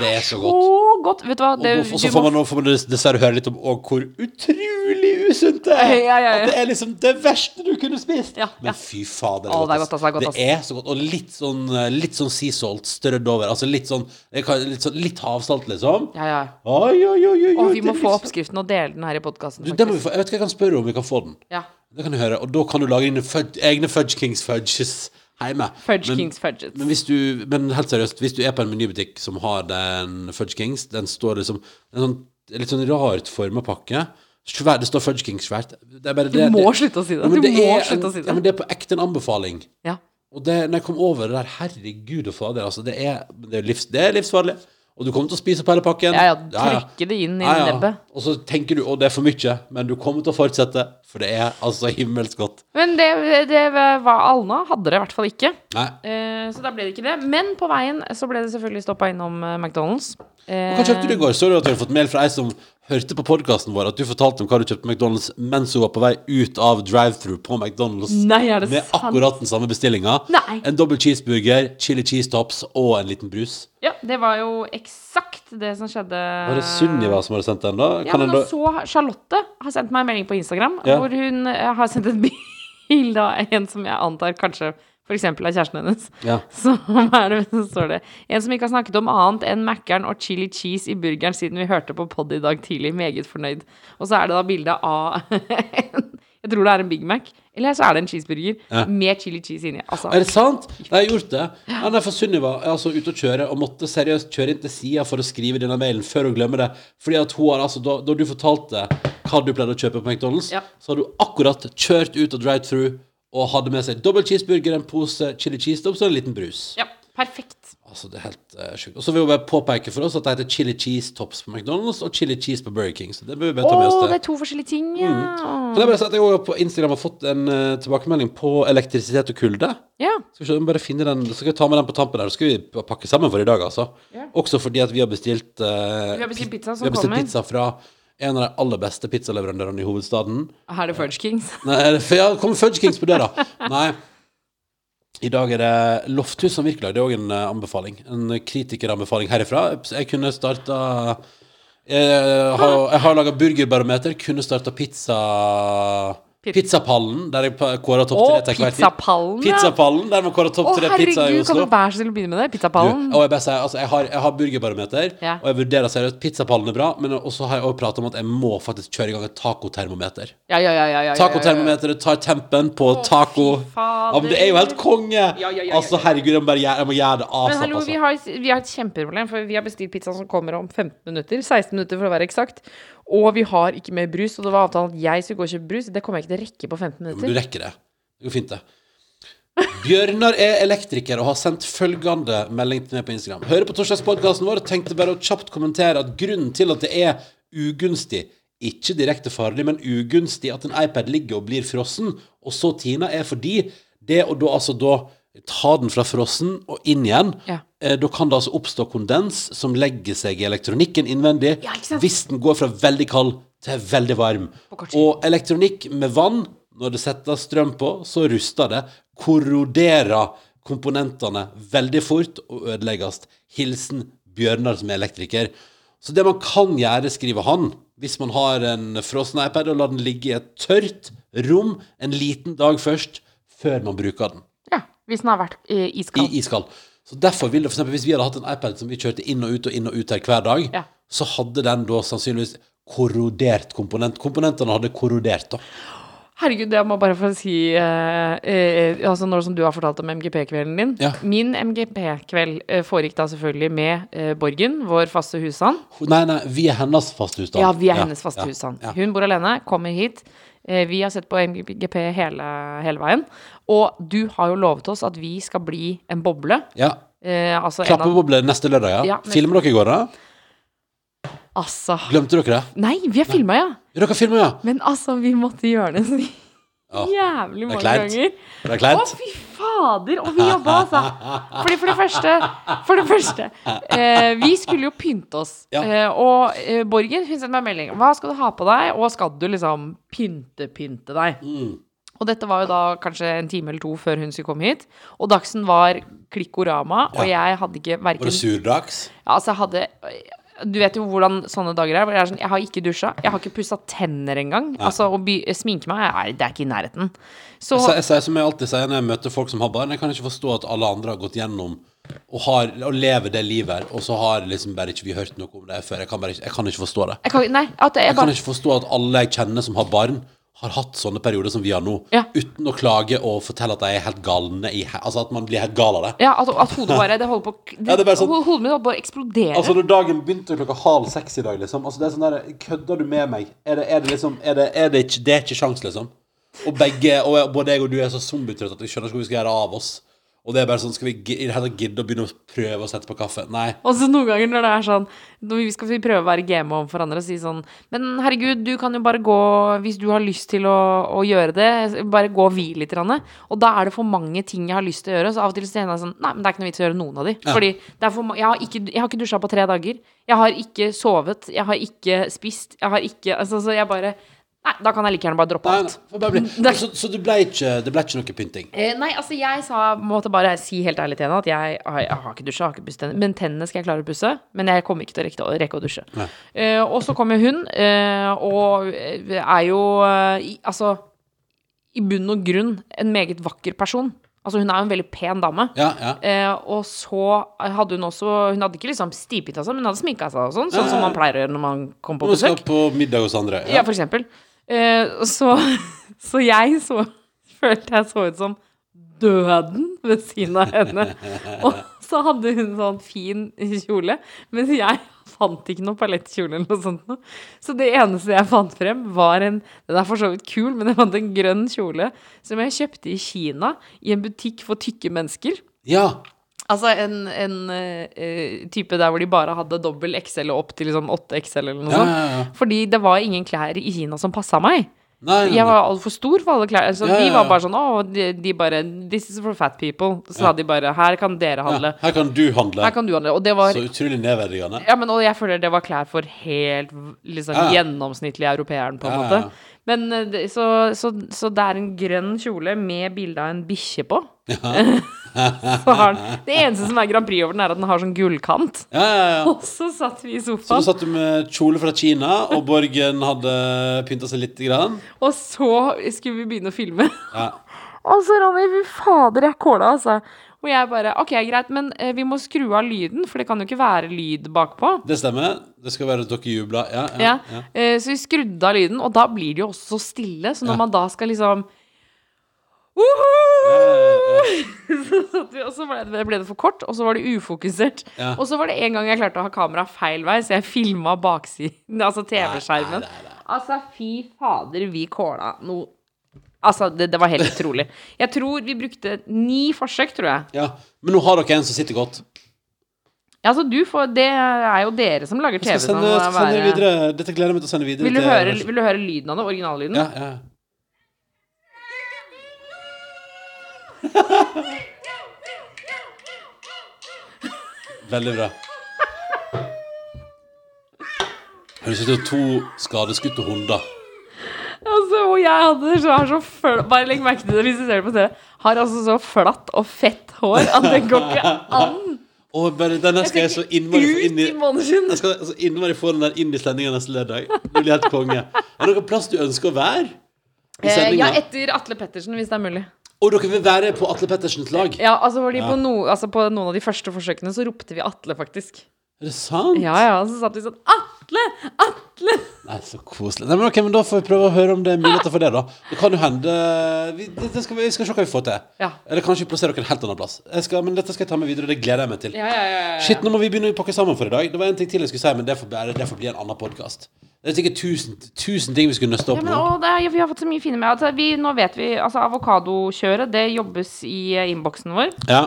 Det er så så godt. godt. Vet du hva? Det, og så får man, får man dessverre høre litt om hvor utrolig usunt det er. <laughs> Ja, ja, ja. At det er liksom det verste du kunne spist. Ja, ja. Men fy fader, det godt, ass, det er godt, ass. Det er så godt. Og litt sånn, eh, litt sånn sea salt strødd over. Altså litt sånn Litt, sånn, litt havsalt, liksom. Ja, ja. Oi, oi, oi, oi, Og vi må få liksom- oppskriften og dele den her i podkasten, det. Jeg vet ikke, jeg kan spørre om vi kan få den. Ja. Det kan du høre. Og da kan du lage dine egne Fudge Kings fudges hjemme. Fudge Men- Kings Fudgets. Men, hvis du, men helt seriøst, hvis du er på en menybutikk som har den Fudge Kings, den står liksom En sånn, litt sånn rart forma pakke. Svær, det står Fudge Kings svært. Det bare Du må det, slutte å si det. Ja, Du det må slutte å si Ja, men det er på ekte en anbefaling. Ja. Og det, når jeg kom over det der, herregud og fader, altså, det er, det er, livs, det er livsfarlig. Og du kommer til å spise opp hele pakken. Ja, ja, trykke det inn i Ja, ja. nebbet. Og så tenker du å, det er for mye, men du kommer til å fortsette, for det er altså himmelsk godt. Men det, det var Alna hadde det i hvert fall ikke. Nei. Eh, så da ble det ikke det. Men på veien så ble det selvfølgelig stoppa innom eh, McDonald's. Eh, Hva kjøpte du i går? Så du at du hadde fått mail fra ei som hørte på podkasten vår, at du fortalte om hva du kjøpte på McDonald's mens hun var på vei ut av drive-through på McDonald's. Nei, er det med sant? akkurat den samme bestillinga. Nei. En dobbel cheeseburger, chili cheese tops og en liten brus. Ja, det var jo eksakt det som skjedde. Var det Sunniva som hadde sendt den, da? Ja, men så da? også Charlotte har sendt meg en melding på Instagram Ja. hvor hun eh, har sendt et bilde av en som jeg antar kanskje f.eks. av kjæresten hennes. Ja. <laughs> Så det, så står det En som ikke har snakket om annet enn Mækkern og chili cheese i burgeren siden vi hørte på pod i dag tidlig. Meget fornøyd. Og så er det da bilde av en, Jeg tror det er en Big Mac. Eller så er det en cheeseburger Ja. med chili cheese inni. Altså, Er det sant? Nei, har gjort det. Ja, nei, for Sunniva er altså ute og kjøre og måtte seriøst kjøre inn til sida for å skrive denne mailen før hun glemmer det. Fordi at hun har altså, da, da du fortalte hva du pleide å kjøpe på McDonald's, Ja. så har du akkurat kjørt ut og drive-through og hadde med seg dobbel cheeseburger, en pose chili cheese tops og en liten brus. ja, perfekt. Altså, det er helt uh, sjukt. Og så vil hun bare påpeke for oss at det heter chili cheese tops på McDonald's og chili cheese på Burger King. Så det bør vi bare ta med oss Å, det er to forskjellige ting, ja. Kan jeg bare si at jeg også på Instagram har fått en uh, tilbakemelding på elektrisitet og kulde. Ja. Skal vi se, må bare finne den Så skal vi ta med den på tampen der. Så skal vi pakke sammen for i dag, altså. Ja. Også fordi at vi har bestilt uh, Vi har bestilt pizza som Vi har bestilt kommer. pizza fra en av de aller beste pizzaleverandørene i hovedstaden. Her er det Fudge Kings. <laughs> Nei, ja, kommer Fudge Kings på døra. Nei. I dag er det Lofthus som virkelag. Det er òg en eh, anbefaling. En kritikeranbefaling herifra. Jeg kunne starta Jeg har, jeg har laga burgerbarometer. Kunne starta Pizza. Pizzapallen, der jeg kåra topp tre til hvert. tid. pizzapallen, ja. Pizzapallen, der man kårer topp tre pizza i herregud, kan du være så snill å begynne med det? Du, Pizzapallen? og jeg, bare sier, altså, jeg, har, jeg har burgerbarometer, Ja. og jeg vurderer seriøst Pizzapallen er bra, men også har jeg også pratet om at jeg må faktisk kjøre i gang et tacotermometer. Ja, ja, ja. ja, ja. Tacotermometeret tar tempen på taco. fy fader. Ja, men det er jo helt konge! Ja, ja, ja, ja, Altså, herregud, jeg må, bare gjøre, jeg må gjøre det Men asap, hallo, vi altså. har, vi har et kjempeproblem, for vi har bestilt pizza som kommer om 15 minutter. 16 minutter for å være eksakt. Og vi har ikke mer brus, og det var avtalen at jeg skulle gå og kjøpe brus. Det kommer jeg ikke til å rekke på 15 minutter. Men du rekker det. Det går fint, det. Bjørnar er elektriker og har sendt følgende melding til meg på Instagram. Hører på torsdagspodkasten vår og tenkte bare å kjapt kommentere at grunnen til at det er ugunstig, ikke direkte farlig, men ugunstig at en iPad ligger og blir frossen, og så tina, er fordi det og da altså da ta den fra frossen og inn igjen, Ja. eh, da kan det altså oppstå kondens som legger seg i elektronikken innvendig, Ja, hvis den går fra veldig kald til veldig varm. Og elektronikk med vann, når det settes strøm på, så ruster det, korroderer komponentene veldig fort og ødelegges. Hilsen Bjørnar som er elektriker. Så det man kan gjøre, skriver han, hvis man har en frossen iPad, og lar den ligge i et tørt rom en liten dag først, før man bruker den hvis den har vært eh, i iskald. iskald. Så derfor vil det for eksempel, Hvis vi hadde hatt en iPad som vi kjørte inn og ut og inn og ut her hver dag, Ja. så hadde den da sannsynligvis korrodert komponent. Komponentene hadde korrodert, da. Herregud, jeg må bare få si eh, eh, Altså Når som du har fortalt om MGP-kvelden din. Ja. Min MGP-kveld eh, foregikk da selvfølgelig med eh, Borgen, vår faste husstand. Nei, nei, vi er hennes faste husstand. Ja, vi er hennes faste ja, husstand. Ja. Hun bor alene, kommer hit. Eh, Vi har sett på MGP hele, hele veien. Og du har jo lovet oss at vi skal bli en boble. ja. Eh, altså Klappeboble neste lørdag, ja. Ja, neste- Filmer dere i går, da? altså Glemte dere det? Nei, vi har filma, ja. Dere filmer, ja. Men altså, vi måtte gjøre det så jævlig mange ganger. Det er kleint. Å, fy fader! Og vi jobba, altså. Fordi for det første For det første eh, Vi skulle jo pynte oss. Ja. Eh, og eh, Borgen hun sendte meg melding. Hva skal du ha på deg, og skal du liksom pynte-pynte deg? Mm. Og dette var jo da kanskje en time eller to før hun skulle komme hit. Og dagsen var klikkorama, og jeg hadde ikke verken Var det surdags? ja, altså, jeg hadde Du vet jo hvordan sånne dager er. hvor Jeg, er sånn, jeg har ikke dusja. Jeg har ikke pussa tenner engang. Altså, å sminke meg, er, det er ikke i nærheten. Så Jeg, sier- som jeg alltid sier når jeg møter folk som har barn, jeg kan ikke forstå at alle andre har gått gjennom og, har, og lever det livet her, og så har liksom bare ikke vi hørt noe om det før. Jeg kan, ikke, jeg kan ikke forstå det. jeg kan, Nei, jeg, Jeg kan ikke forstå at alle jeg kjenner som har barn, har hatt sånne perioder som vi har nå, Ja. uten å klage og fortelle at de er helt galne i Altså at man blir helt gal av det. ja, at, at hodet bare Det holder på det, Ja, det bare sånn- Hodet mitt holder på å eksplodere. Altså når dagen begynte klokka halv seks i dag, liksom altså det er sånn der, Kødder du med meg? Er det, er det liksom Er det, er det ikke Det er ikke sjans, liksom. Og begge, og både jeg og du er så zombietrøtte at vi skjønner ikke hva vi skal gjøre av oss. Og det er bare sånn Skal vi gidde å begynne å prøve å sette på kaffe? Nei. Og så noen ganger når det er sånn Når vi skal prøve å være game overfor andre og si sånn Men herregud, du kan jo bare gå Hvis du har lyst til å, å gjøre det, bare gå og hvile litt. grann. Og da er det for mange ting jeg har lyst til å gjøre. Så av og til så kjenner jeg sånn Nei, men det er ikke noe vits å gjøre noen av de. Ja. Fordi det for, jeg, har ikke, jeg har ikke dusja på tre dager. Jeg har ikke sovet. Jeg har ikke spist. Jeg har ikke Altså, så jeg bare Nei, da kan jeg like gjerne bare droppe alt. nei, bli. <laughs> Så, så det, ble ikke, det ble ikke noe pynting? Eh, nei, altså jeg sa, måtte bare si helt ærlig til henne at jeg, jeg har ikke dusja, har ikke pusset. Men tennene skal jeg klare å pusse. Men jeg kommer ikke til å rekke, å- rekke å dusje. Eh, og så kommer hun, eh, og eh, er jo eh, Altså, i bunn og grunn en meget vakker person. Altså, hun er jo en veldig pen dame. Ja, ja. Eh, og så hadde hun også Hun hadde ikke liksom stipet seg, men hun hadde sminka seg og sånn, sånn Ja, som man pleier å gjøre når man kommer på Nå skal besøk. på middag hos andre. Ja, for eksempel. Eh, så, <laughs> så jeg så følte jeg så ut som døden ved siden av henne. <laughs> Og så hadde hun sånn fin kjole, mens jeg fant ikke noe palettkjole eller noe sånt. Så det eneste jeg fant frem, var en Den er for så vidt kul, men jeg fant en grønn kjole som jeg kjøpte i Kina, i en butikk for tykke mennesker. Ja. Altså en, en uh, type der hvor de bare hadde dobbel XL og opp til liksom 8XL eller noe Ja, sånt. ja, ja. Fordi det var ingen klær i Kina som passa meg. Nei, nei, Jeg var altfor stor for alle klær. Så de var bare sånn Å, de, de bare This is for fat people. Så sa de bare Her kan dere handle. Her kan du handle. Her kan du handle. Og det var Så utrolig nedverdigende. ja, men, og jeg føler det var klær for helt liksom, gjennomsnittlig europeeren, på en måte. Ja. Men eh, så, så, så det er en grønn kjole med bilde av en bikkje på. <laughs> har den, det eneste som er Grand Prix over den, er at den har sånn gullkant. Ja, ja, ja. <laughs> Og så satt vi i Så du satt med kjole fra Kina, og Borgen hadde pynta seg lite grann. og så skulle vi begynne å filme. Ja. <laughs> Og så Ronny, fy fader, jeg kåla, altså. Og jeg bare OK, greit, men eh, vi må skru av lyden, for det kan jo ikke være lyd bakpå. Det stemmer. Det skal være at dere jubla. Ja, ja, Ja. ja. Eh, så vi skrudde av lyden, og da blir det jo også så stille. Så når man da skal liksom <laughs> så vi, og så ble det, ble det for kort, og så var det ufokusert. Ja. Og så var det en gang jeg klarte å ha kamera feil vei, så jeg filma baksiden, <laughs> altså TV-skjermen. Altså, fy fader, vi kåla noe Altså, det, det var helt utrolig. Jeg tror vi brukte ni forsøk, tror jeg. ja. Men nå har dere en som sitter godt. Ja, altså, du får Det er jo dere som lager TV. sende, sånn, skal sende videre. Dette gleder jeg meg til å sende videre. Vil du, høre, vil du høre lyden av det? Originallyden? Ja, ja. <laughs> Veldig bra. Høres ut som to skadeskutte hunder. Altså, og jeg hadde så, har så fl Bare legg merke til det hvis du ser det på TV. Har altså så flatt og fett hår at det går ikke an. Og bare denne skal jeg så innmari få inn i. Jeg skal så innmari få den der inn i sendinga neste lørdag. Det blir helt konge. Er det noen plass du ønsker å være? I Eh, ja, etter Atle Pettersen, hvis det er mulig. Og dere vil være på Atle Pettersens lag? Ja, altså, Ja. På, no, altså på noen av de første forsøkene så ropte vi Atle, faktisk. Er det sant? Ja, ja, så satt vi sånn Atle! Atle! Nei, så koselig. Nei, men ok, men Da får vi prøve å høre om det er muligheter for det, da. Det kan jo hende Vi, det, det skal, vi vi skal se hva vi får til. Ja. Eller kanskje plassere dere en helt annen plass. Jeg skal, men dette skal jeg ta med videre, det gleder jeg meg til. Ja, ja, ja, ja. Shit, nå må vi begynne å pakke sammen for i dag. Det var en ting til jeg skulle si, men det får, bare, det får bli en annen podkast. Det er sikkert tusen, tusen ting vi skulle nøste Ja, opp men, nå. det vi har fått så mye fine med. Altså, vi, nå vet vi Altså, avokadokjøret, det jobbes i eh, innboksen vår. Ja.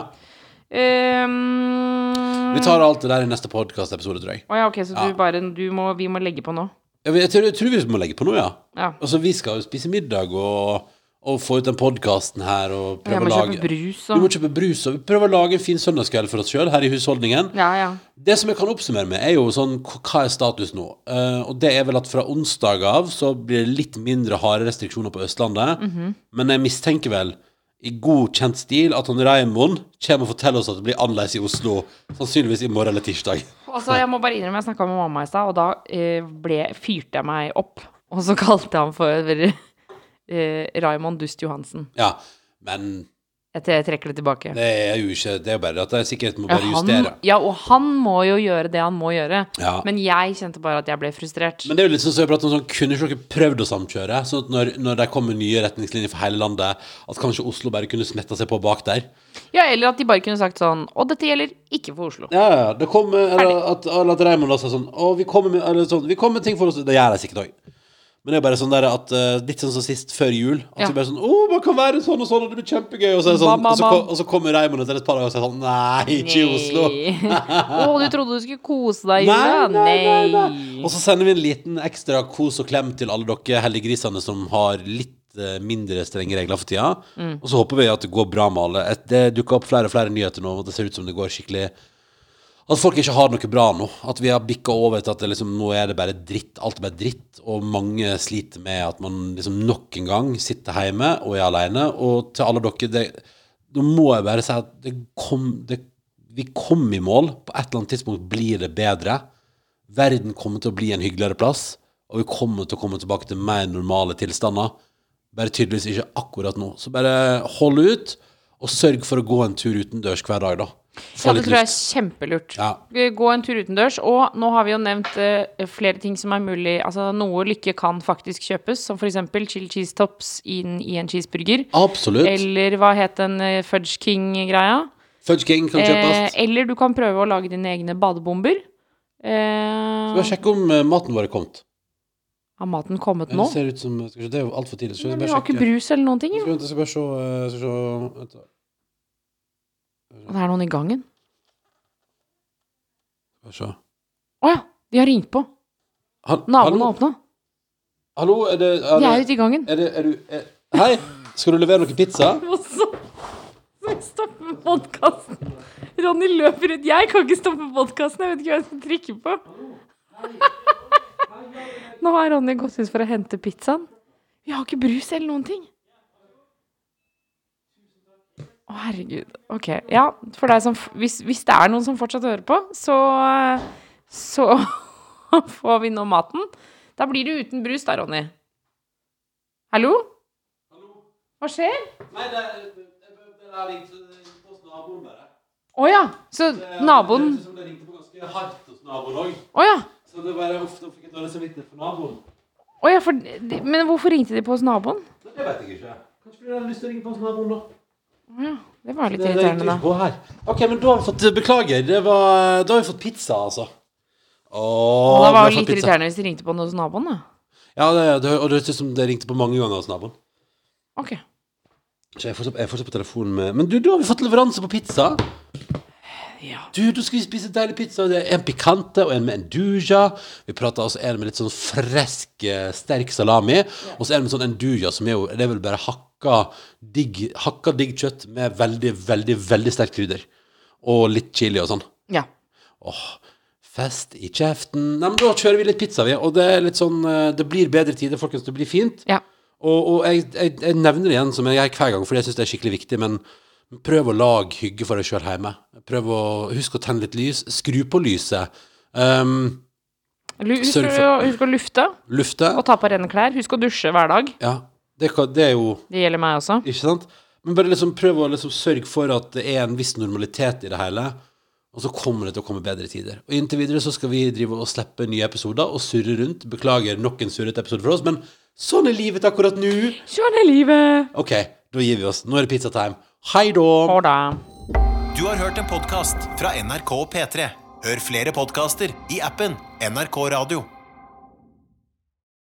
Um, Vi tar alt det der i neste podkastepisode, tror jeg. Å ja, ok, så Ja. du bare du må, Vi må legge på nå? Jeg, jeg, tror, jeg tror vi må legge på noe, ja. Ja. Altså, vi skal jo spise middag og, og få ut den podkasten her og Jeg prøve må å lage kjøpe brus Vi må og kjøpe brus, og vi prøver å lage en fin søndagskveld for oss sjøl her i husholdningen. Ja, ja. Det som jeg kan oppsummere med, er jo sånn k- Hva er status nå? Eh, og det er vel at fra onsdag av så blir det litt mindre harde restriksjoner på Østlandet. Men jeg mistenker vel, i godkjent stil, at han Raymond kommer og forteller oss at det blir annerledes i Oslo. Sannsynligvis i morgen eller tirsdag. Altså, jeg må bare innrømme, jeg snakka med mamma i stad, og da eh, ble, fyrte jeg meg opp. Og så kalte jeg ham for uh, Raymond Dust Johansen. Ja, men Jeg, trekker det tilbake. det er jo ikke Det er bare at jeg sikkert må Ja, bare han, justere. ja, og han må jo gjøre det han må gjøre. Ja. Men jeg kjente bare at jeg ble frustrert. Men det er jo litt sånn som jeg om sånn, Kunne ikke dere prøvd å samkjøre? Sånn at når, når det kommer nye retningslinjer for hele landet, at kanskje Oslo bare kunne smetta seg på bak der? Ja, eller at de bare kunne sagt sånn Og dette gjelder ikke for Oslo. Ja, ja. Det kommer, eller at, eller at Raymond da sa sånn Å, vi kommer med, eller sånn, vi kommer med ting for oss Det gjør jeg sikkert òg. Men det er bare sånn der at eh, Litt sånn som sist, før jul. At Ja. vi bare sånn Å, man kan være sånn og sånn, og det blir kjempegøy. Og så, er det sånn, Bam, bam, og så, bam. og så kommer Raymond etter et par dager og sier sånn Nei, ikke i Oslo. Å, du trodde du skulle kose deg i jula? Og så sender vi en liten ekstra kos og klem til alle dere heldiggrisene som har litt eh, mindre strenge regler for tida. Mm. Og så håper vi at det går bra med alle. Et- Det dukker opp flere og flere nyheter nå og det ser ut som det går skikkelig At folk ikke har noe bra nå. At vi har bikka over til at liksom, nå er det bare dritt. Alt er bare dritt. Og mange sliter med at man liksom nok en gang sitter hjemme og er alene. Og til alle dere det, Nå må jeg bare si at det kom, det, vi kom i mål. På et eller annet tidspunkt blir det bedre. Verden kommer til å bli en hyggeligere plass, og vi kommer til å komme tilbake til mer normale tilstander. Bare tydeligvis ikke akkurat nå. Så bare hold ut, og sørg for å gå en tur utendørs hver dag, da. Ja, det tror jeg er kjempelurt. Ja. Gå en tur utendørs. Og nå har vi jo nevnt uh, flere ting som er mulig Altså noe lykke kan faktisk kjøpes, som f.eks. chili cheese tops inn i en cheeseburger. Absolutt. Eller hva het den uh, Fudge King-greia? Fudge King kan Eh, kjøpes. eller du kan prøve å lage dine egne badebomber. Eh, Skal vi sjekke om uh, maten vår er kommet? har maten kommet nå? Det ser ut som skal Det er jo altfor tidlig. Men vi har ikke brus eller noen ting. Skal jo. vi skal bare se eh, Skal se det er noen i gangen. Skal vi se. Å ja! De har ringt på. Naboen har åpna. Hallo, er det, er De er ute i gangen. er det er du, er, Hei, skal du levere noe pizza? <laughs> Og så så jeg stopper podkasten. Ronny løper ut. Jeg kan ikke stoppe podkasten. Jeg vet ikke hva jeg skal trykke på. <laughs> Nå har Ronny gått ut for å hente pizzaen. Vi har ikke brus eller noen ting. Å, herregud. Ok. Ja, for deg som hvis, hvis det er noen som fortsatt hører på, så Så <laughs> får vi nå maten. Da blir det uten brus da, Ronny. Hallo? Hallo? Hva skjer? Nei, det er litt hos naboen bare. Å ja. Så naboen Det som det ringte på ganske hardt hos naboen òg. Oh, ja. Så det bare ofte fikk jeg dårlig samvittighet for naboen. Oh, ja, for, men hvorfor ringte de på hos naboen? Det vet jeg ikke. Kanskje du de hadde lyst til å ringe på hos naboen, da. Ja. Det var litt Det, det irriterende, da. ikke her. Ok, men da har vi fått Beklager. Det var, da har vi fått pizza, altså. Åh, har var jo litt irriterende hvis de ringte på hos naboen, da. Ja, det, det, og det høres ut som det ringte på mange ganger hos naboen. Ok. Så jeg er fortsatt, jeg er fortsatt på telefonen med Men du, da har vi fått leveranse på pizza. Ja. Du, da skal vi spise deilig pizza. Det er en pikante og en med enduja. Vi prata altså en med litt sånn fresk, eh, sterk salami. Og så en med sånn enduja, som er jo Det er vel bare hakka digg, hakka digg kjøtt med veldig, veldig, veldig sterkt krydder. Og litt chili og sånn. ja. Åh, fest i kjeften. Nei, men da kjører vi litt pizza, vi. Og det er litt sånn eh, Det blir bedre tider, folkens. Det blir fint. Ja. Og, og jeg, jeg, jeg nevner det igjen, som jeg gjør hver gang, fordi jeg syns det er skikkelig viktig. Men prøv å lage hygge for deg sjøl hjemme. Prøv å Husk å tenne litt lys. Skru på lyset. Um, Husk, å, husk å lufte lufte. og ta på rene klær. Husk å dusje hver dag. Ja, det, kan- det er jo Det gjelder meg også. Ikke sant? Men bare liksom prøv å liksom sørge for at det er en viss normalitet i det hele. Og så kommer det til å komme bedre tider. Og inntil videre så skal vi drive og slippe nye episoder og surre rundt. Beklager nok en surrete episode for oss, men sånn er livet akkurat nå. Sånn er livet. Ok, da gir vi oss. Nå er det pizzatime. Hei da! Ha det. Du har hørt en podkast fra NRK og P3. Hør flere podkaster i appen NRK Radio.